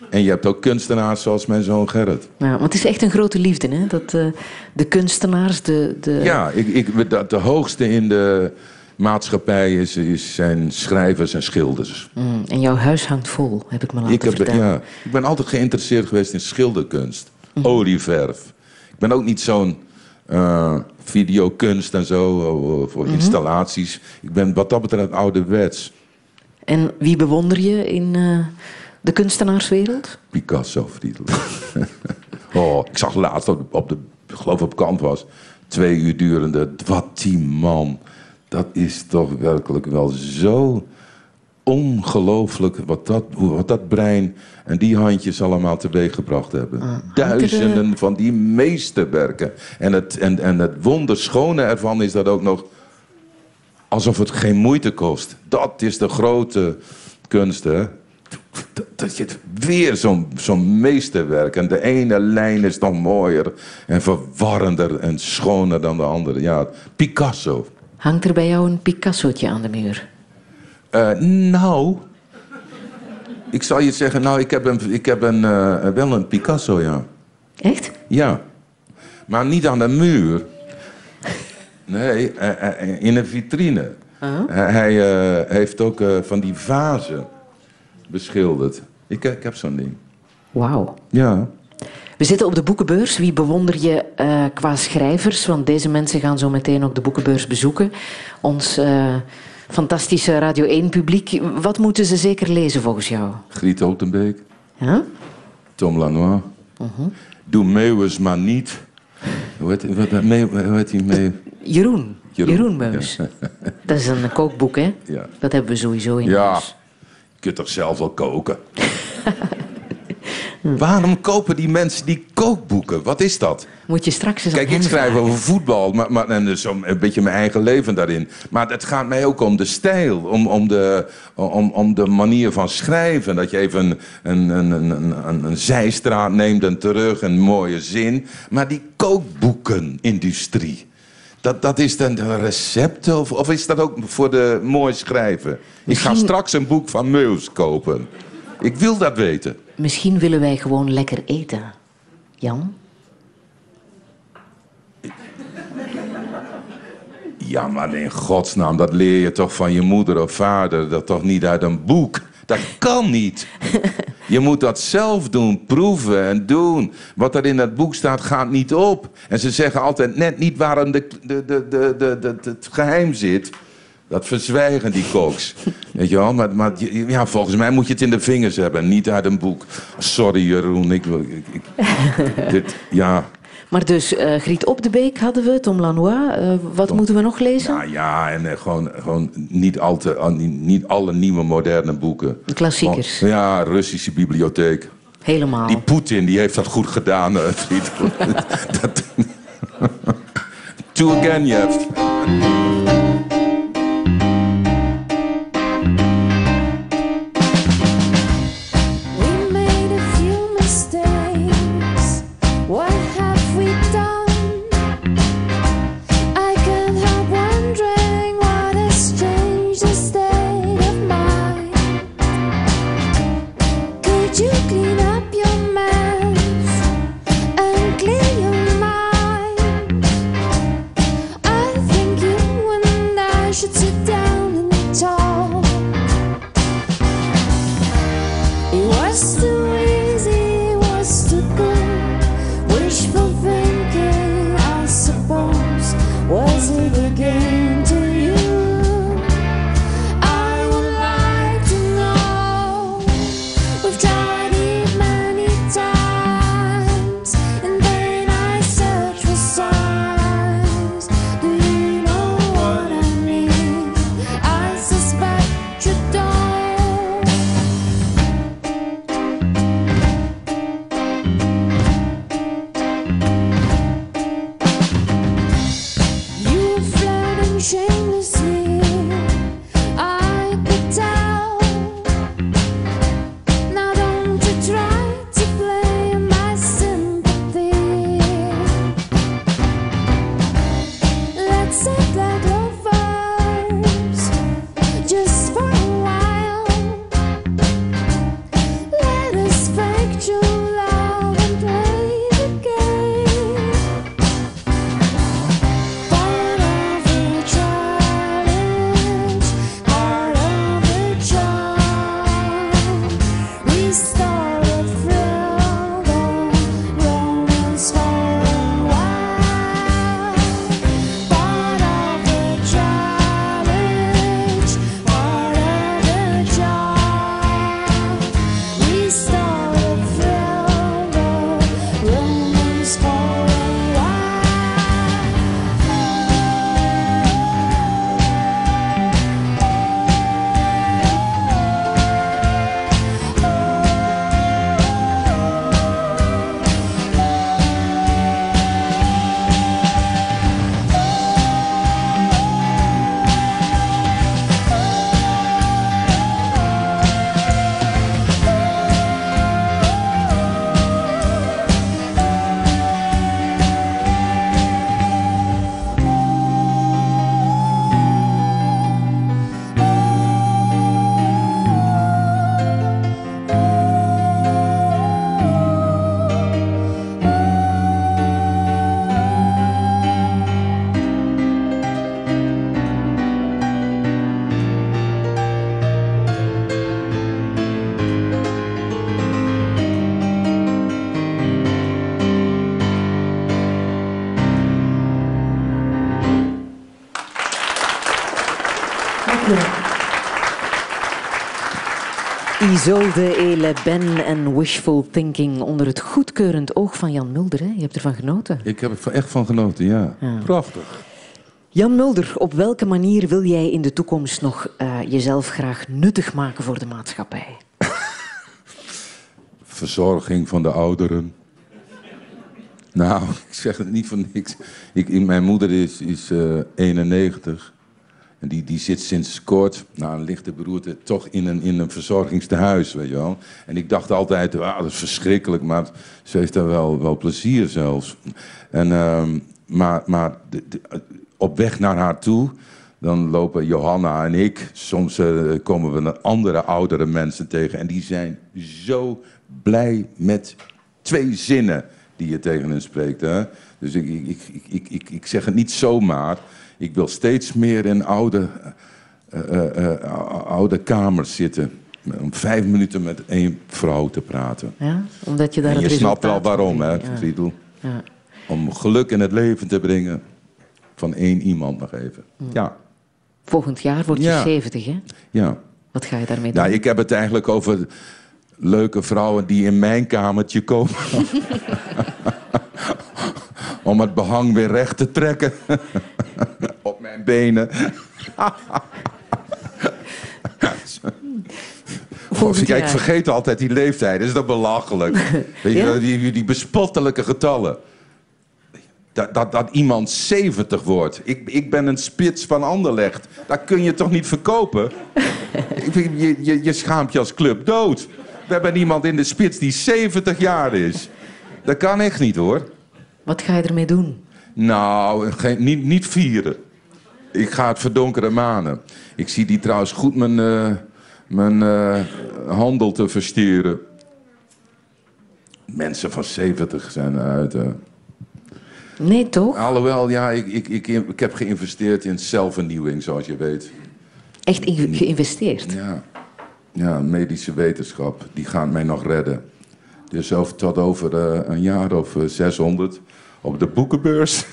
En je hebt ook kunstenaars zoals mijn zoon Gerrit. Ja, want het is echt een grote liefde, hè? Dat eh, de kunstenaars, de... de... Ja, ik, ik, dat de hoogste in de maatschappij is, is, zijn schrijvers en schilders. Mm, en jouw huis hangt vol, heb ik me laten Ik, heb, vertellen. ja, ik ben altijd geïnteresseerd geweest in schilderkunst. Olieverf. Ik ben ook niet zo'n eh, videokunst en zo, of voor installaties. Ik ben wat dat betreft ouderwets. En wie bewonder je in eh, de kunstenaarswereld? Picasso, oh, ik zag laatst op de, op de, ik geloof op kant was, twee uur durende. Wat die man, dat is toch werkelijk wel zo ongelooflijk wat dat, wat dat brein en die handjes allemaal teweeggebracht hebben. Duizenden van die meesterwerken. En het, en, en het wonderschone ervan is dat ook nog alsof het geen moeite kost. Dat is de grote kunst, hè. dat- je weer zo'n zo'n meesterwerk. En de ene lijn is nog mooier en verwarrender en schoner dan de andere. Ja, Picasso. Hangt er bij jou een Picassootje aan de muur? Eh, nou, ik zal je zeggen, nou, ik heb, een, ik heb een, eh, wel een Picasso, ja. Echt? Ja, maar niet aan de muur. Nee, eh, in een vitrine. Hij hij, heeft ook van die vazen beschilderd. Ik, ik heb zo'n ding. Wauw. Ja. We zitten op de boekenbeurs. Wie bewonder je eh, qua schrijvers? Want deze mensen gaan zo meteen ook de boekenbeurs bezoeken. Ons eh, fantastische Radio 1-publiek. Wat moeten ze zeker lezen volgens jou? Griet Otenbeek, Ja? Tom Lanois. Mhm. Doe Meeuwis maar niet. Hoe heet, wat, wat- Meeuw- hoe heet die Meeuw? Jeroen. Jeroen. Jeroen, Meus. Dat is een kookboek, hè? Ja. Dat hebben we sowieso in Ja, huis. je kunt toch zelf wel koken? Waarom kopen die mensen die kookboeken? Wat is dat? Moet je straks eens Kijk, ik schrijf vragen. over voetbal maar, maar, en dus een beetje mijn eigen leven daarin. Maar het gaat mij ook om de stijl, om, om, de, om, om de manier van schrijven. Dat je even een, een, een, een, een, een zijstraat neemt en terug, een mooie zin. Maar die kookboekenindustrie, dat, dat is dan de recepten of, of is dat ook voor de mooi schrijven? Ik ga straks een boek van Meus kopen. Ik wil dat weten. Misschien willen wij gewoon lekker eten. Jan? Ja, maar in godsnaam, dat leer je toch van je moeder of vader. Dat toch niet uit een boek? Dat kan niet. Je moet dat zelf doen, proeven en doen. Wat er in dat boek staat, gaat niet op. En ze zeggen altijd net niet waarom de, de, de, de, de, de- het geheim zit. Dat verzwijgen die koks. Weet je wel? Maar, maar ja, volgens mij moet je het in de vingers hebben, niet uit een boek. Sorry Jeroen, ik, wil- ik, ik- dit, ja, Maar dus eh, Griet Op de Beek hadden we, Tom Lanois. Eh, wat moeten we nog lezen? Nou ja, en eh, gewoon, gewoon niet, al te, niet, niet alle nieuwe moderne boeken. De klassiekers. Gewoon- ja, Russische bibliotheek. Helemaal. Die Poetin, die heeft dat goed gedaan, dat... Turgenev. We Isolde et Le Ben en Wishful Thinking onder het goedkeurend oog van Jan Mulder. Hè? Je hebt ervan genoten. Ik heb er echt van genoten, ja. Ja. Prachtig. Jan Mulder, op welke manier wil jij in de toekomst nog eh, jezelf graag nuttig maken voor de maatschappij? Verzorging van de ouderen. Nou, ik zeg het niet voor niks. Ik, mijn moeder is, is eh, 91. En die, die zit sinds kort, na een lichte beroerte, toch in een, in een verzorgingstehuis, weet je wel. En ik dacht altijd, ah, dat is verschrikkelijk, maar ze heeft daar wel, wel plezier zelfs. En, ehm, maar maar op weg naar haar toe, dan lopen Johanna en ik, soms eh, komen we andere oudere mensen tegen. En die zijn zo blij met twee zinnen die je tegen hen spreekt. Hè? Dus ik, ik, ik, ik, ik, ik zeg het niet zomaar. Ik wil steeds meer in oude, eh, eh, eh, oude kamers zitten. Om vijf minuten met één vrouw te praten. Ja? Omdat je daar En je het snapt wel waarom, hè. Ja. Om geluk in het leven te brengen van één iemand nog even. Ja, Volgend jaar word je Ja. 70, hè? ja. Wat ga je daarmee doen? Nou, ik heb het eigenlijk over leuke vrouwen die in mijn kamertje komen. Om het behang weer recht te trekken. Op mijn benen. Volgend ja, ik vergeet altijd die leeftijd. Dat is dat belachelijk. Weet je, Ja? die, die bespottelijke getallen. Dat, dat, dat iemand 70 wordt. Ik, ik ben een spits van Anderlecht. Dat kun je toch niet verkopen? Je, je, je schaamt je als club dood. We hebben iemand in de spits die 70 jaar is. Dat kan echt niet hoor. Wat ga je ermee doen? Nou, geen, niet, niet vieren. Ik ga het verdonkere manen. Ik zie die trouwens goed mijn, eh, mijn eh, handel te verstieren. Mensen van 70 zijn eruit. eh. Nee, toch? Alhoewel, ja, ik, ik, ik, ik heb geïnvesteerd in zelfvernieuwing, zoals je weet. Echt in- geïnvesteerd? Ja. ja, medische wetenschap, die gaat mij nog redden. Dus over, tot over een jaar of eh, 600 op de boekenbeurs.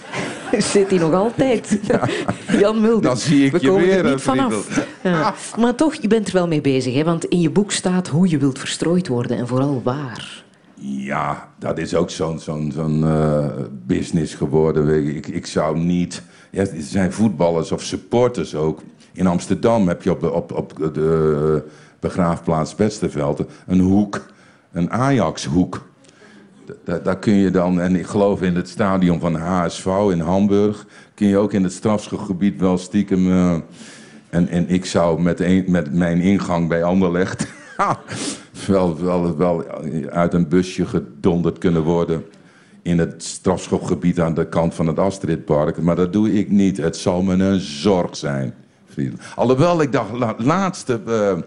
Zit hij nog altijd? Jan Mulder. Dan zie ik We je komen weer, er niet vanaf. Ja. Maar toch, je bent er wel mee bezig. Hè? Want in je boek staat hoe je wilt verstrooid worden en vooral waar. Ja, dat is ook zo'n zo'n zo'n eh, business geworden. Ik, ik zou niet... Ja, er zijn voetballers of supporters ook. In Amsterdam heb je op de, op, op de begraafplaats Westerveld een hoek. Een Ajax-hoek. Da- Daar kun je dan, en ik geloof in het stadion van HSV in Hamburg... kun je ook in het strafschopgebied wel stiekem... eh, en, en ik zou met, met mijn ingang bij Anderlecht... wel, wel, wel uit een busje gedonderd kunnen worden... in het strafschopgebied aan de kant van het Astridpark. Maar dat doe ik niet. Het zal me een zorg zijn. Alhoewel, ik dacht, la- laatste eh,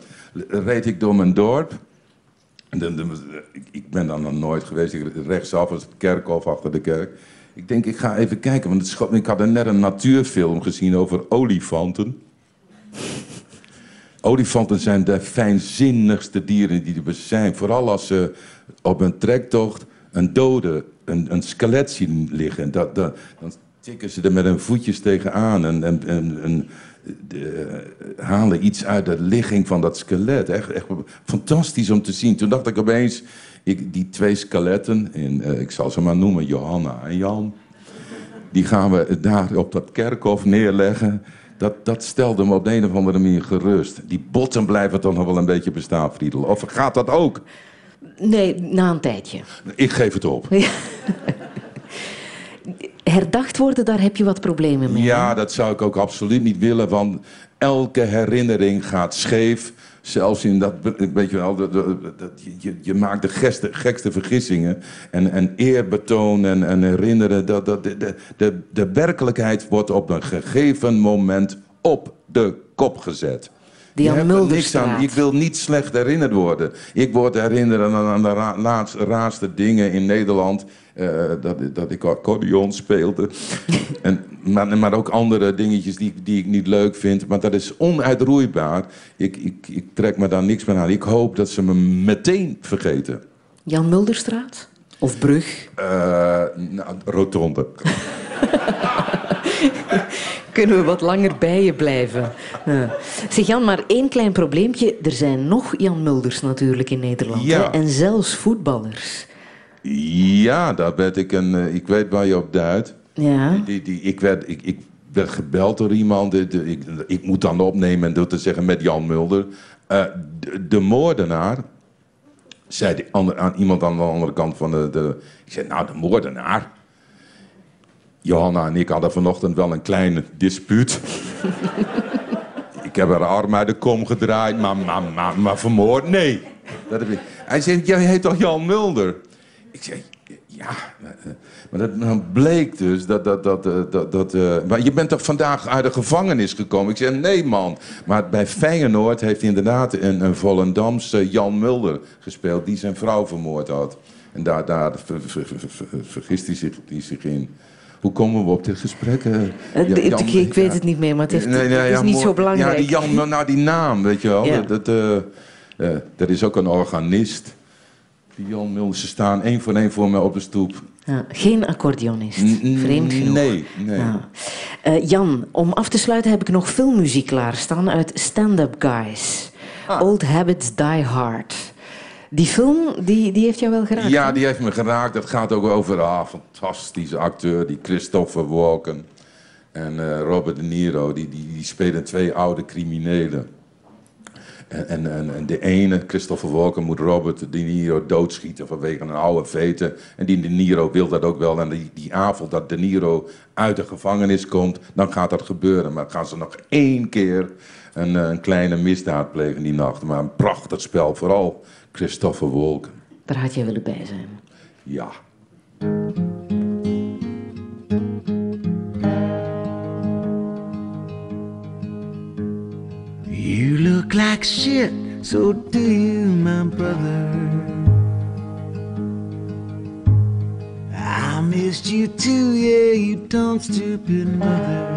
reed ik door mijn dorp... Ik- ben dan nog nooit geweest. Rechtsaf was het kerkhof achter de kerk. Ik denk, ik ga even kijken. Want het ik had net een natuurfilm gezien over olifanten. Olifanten zijn de fijnzinnigste dieren die er zijn. Vooral als ze op een trektocht een dode, een, een skelet zien liggen. Dat, dan tikken ze er met hun voetjes tegenaan en, en, en, en de- halen iets uit de ligging van dat skelet. Echt, echt fantastisch om te zien. Toen dacht ik opeens, ik, die twee skeletten, in, eh, ik zal ze maar noemen, Johanna en Jan... die gaan we daar op dat kerkhof neerleggen. Dat, dat stelde me op de een of andere manier gerust. Die botten blijven toch nog wel een beetje bestaan, Friedel. Of gaat dat ook? Nee, na een tijdje. Ik geef het op. Herdacht worden, daar heb je wat problemen mee. Ja, dat zou ik ook absoluut niet willen, want elke herinnering gaat scheef. Zelfs in dat, weet je wel, dat, dat, je, je maakt de gekste, gekste vergissingen. En, en eerbetoon en, en herinneren, dat, dat, de, de, de, werkelijkheid wordt op een gegeven moment op de kop gezet. De Je hebt niks aan. Ik wil niet slecht herinnerd worden. Ik word herinnerd aan, de laatste, raarste dingen in Nederland. Eh, dat, dat ik accordeon speelde. en, maar, maar ook andere dingetjes die, die ik niet leuk vind. Maar dat is onuitroeibaar. Ik, ik, ik trek me daar niks meer aan. Ik hoop dat ze me meteen vergeten. Jan Mulderstraat? Of Brug? Eh, nou, rotonde. Kunnen we wat langer bij je blijven? Zeg Jan, maar één klein probleempje. Er zijn nog Jan Mulders natuurlijk in Nederland. Ja. Hè? En zelfs voetballers. Ja, daar werd ik een... eh, Ik weet waar je op duidt. Ja. Die, die, ik, werd, ik, ik werd gebeld door iemand. de- de- Ik, ik moet dan opnemen en door te zeggen met Jan Mulder. Eh, de, de moordenaar, zei die ander, aan iemand aan de andere kant van de, de... Ik zei, nou, de moordenaar. Johanna en ik hadden vanochtend wel een kleine dispuut. ik heb haar arm uit de kom gedraaid, maar, maar, maar, maar vermoord? Nee. Dat heb ik. Hij zei, jij heet toch Jan Mulder? Ik zei, ja. Maar dat nou bleek dus dat... dat, dat, eh, dat, dat eh, maar je bent toch vandaag uit de gevangenis gekomen? Ik zei, nee man. Maar bij Feyenoord heeft hij inderdaad een, een Volendamse Jan Mulder gespeeld... die zijn vrouw vermoord had. En daar, daar ver- ver- ver- ver- vergist hij zich, hij zich in. Hoe komen we op dit gesprek? eh? Ik- weet ja. het niet meer, maar het, heeft, Nee, nee, het is ja, niet zo belangrijk. Ja, die Jan, nou die naam, weet je wel. Ja. Dat, dat, is ook een organist. Die Jan Mulder, ze staan één voor één voor mij op de stoep. Ja, geen accordeonist. Vreemd genoeg. Nee, nee. Ja. Eh, Jan, om af te sluiten heb ik nog filmmuziek klaarstaan uit Stand-Up Guys. Ah. Old Habits Die Hard. Die film, die, die heeft jou wel geraakt? Ja, die heeft me geraakt. Dat gaat ook over een ah, fantastische acteur, die Christopher Walken. En eh, Robert De Niro, die, die, die spelen twee oude criminelen. En, en, en, de ene, Christopher Walken, moet Robert De Niro doodschieten vanwege een oude veten. En die De Niro wil dat ook wel. En die, die avond dat De Niro uit de gevangenis komt, dan gaat dat gebeuren. Maar gaan ze nog één keer een, eh, een kleine misdaad plegen die nacht. Maar een prachtig spel, vooral Christopher Walken. Daar had jij willen bij zijn. Ja. Look like shit, so do you, my brother. I missed you too, yeah, you dumb stupid mother.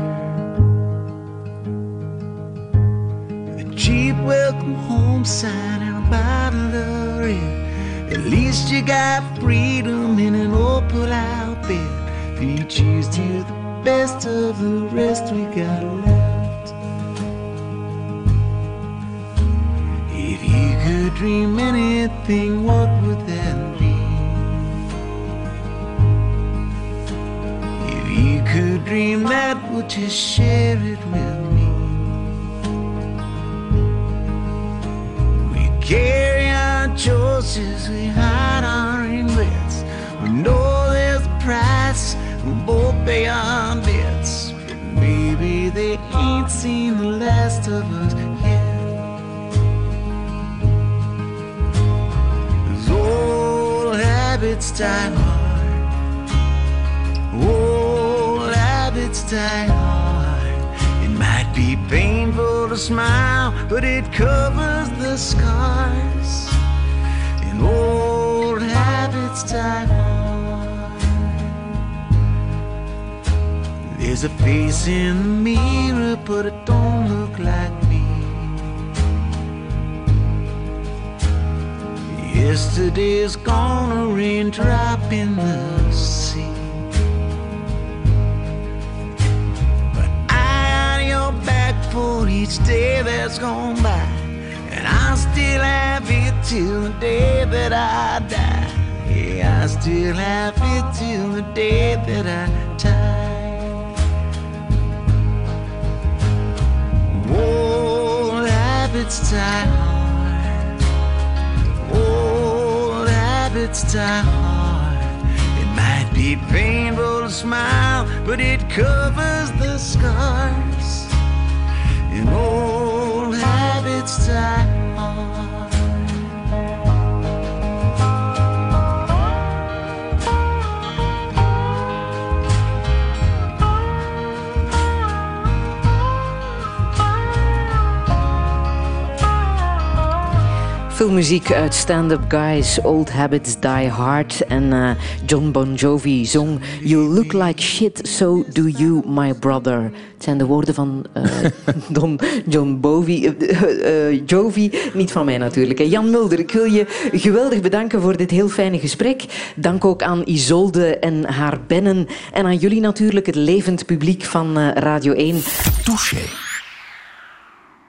A cheap welcome home sign and a bottle of red. At least you got freedom in an old pull-out bed. For you choose to the best of the rest we got left. Could dream anything, what would that be? If you could dream that, would you share it with me? We carry our choices, we hide our regrets. We know there's a price, we both pay our debts. But maybe they ain't seen the last of us habits die hard. Oh, old habits die hard. It might be painful to smile, but it covers the scars. And old habits die hard. There's a face in the mirror, but it don't look like Yesterday's gone, a raindrop in the sea. But I got your back for each day that's gone by. And I still have it till the day that I die. Yeah, I still have it till the day that I die. Old habits die habits die hard. It might be painful to smile, but it covers the scars. And old habits die Muziek uit Stand Up Guys, Old Habits Die Hard. En eh, John Bon Jovi zong You look like shit, so do you, my brother. Het zijn de woorden van eh, Don John Bovi, eh, Jovi, niet van mij natuurlijk. Jan Mulder, ik wil je geweldig bedanken voor dit heel fijne gesprek. Dank ook aan Isolde en haar bennen. En aan jullie natuurlijk, het levend publiek van Radio 1. Touché.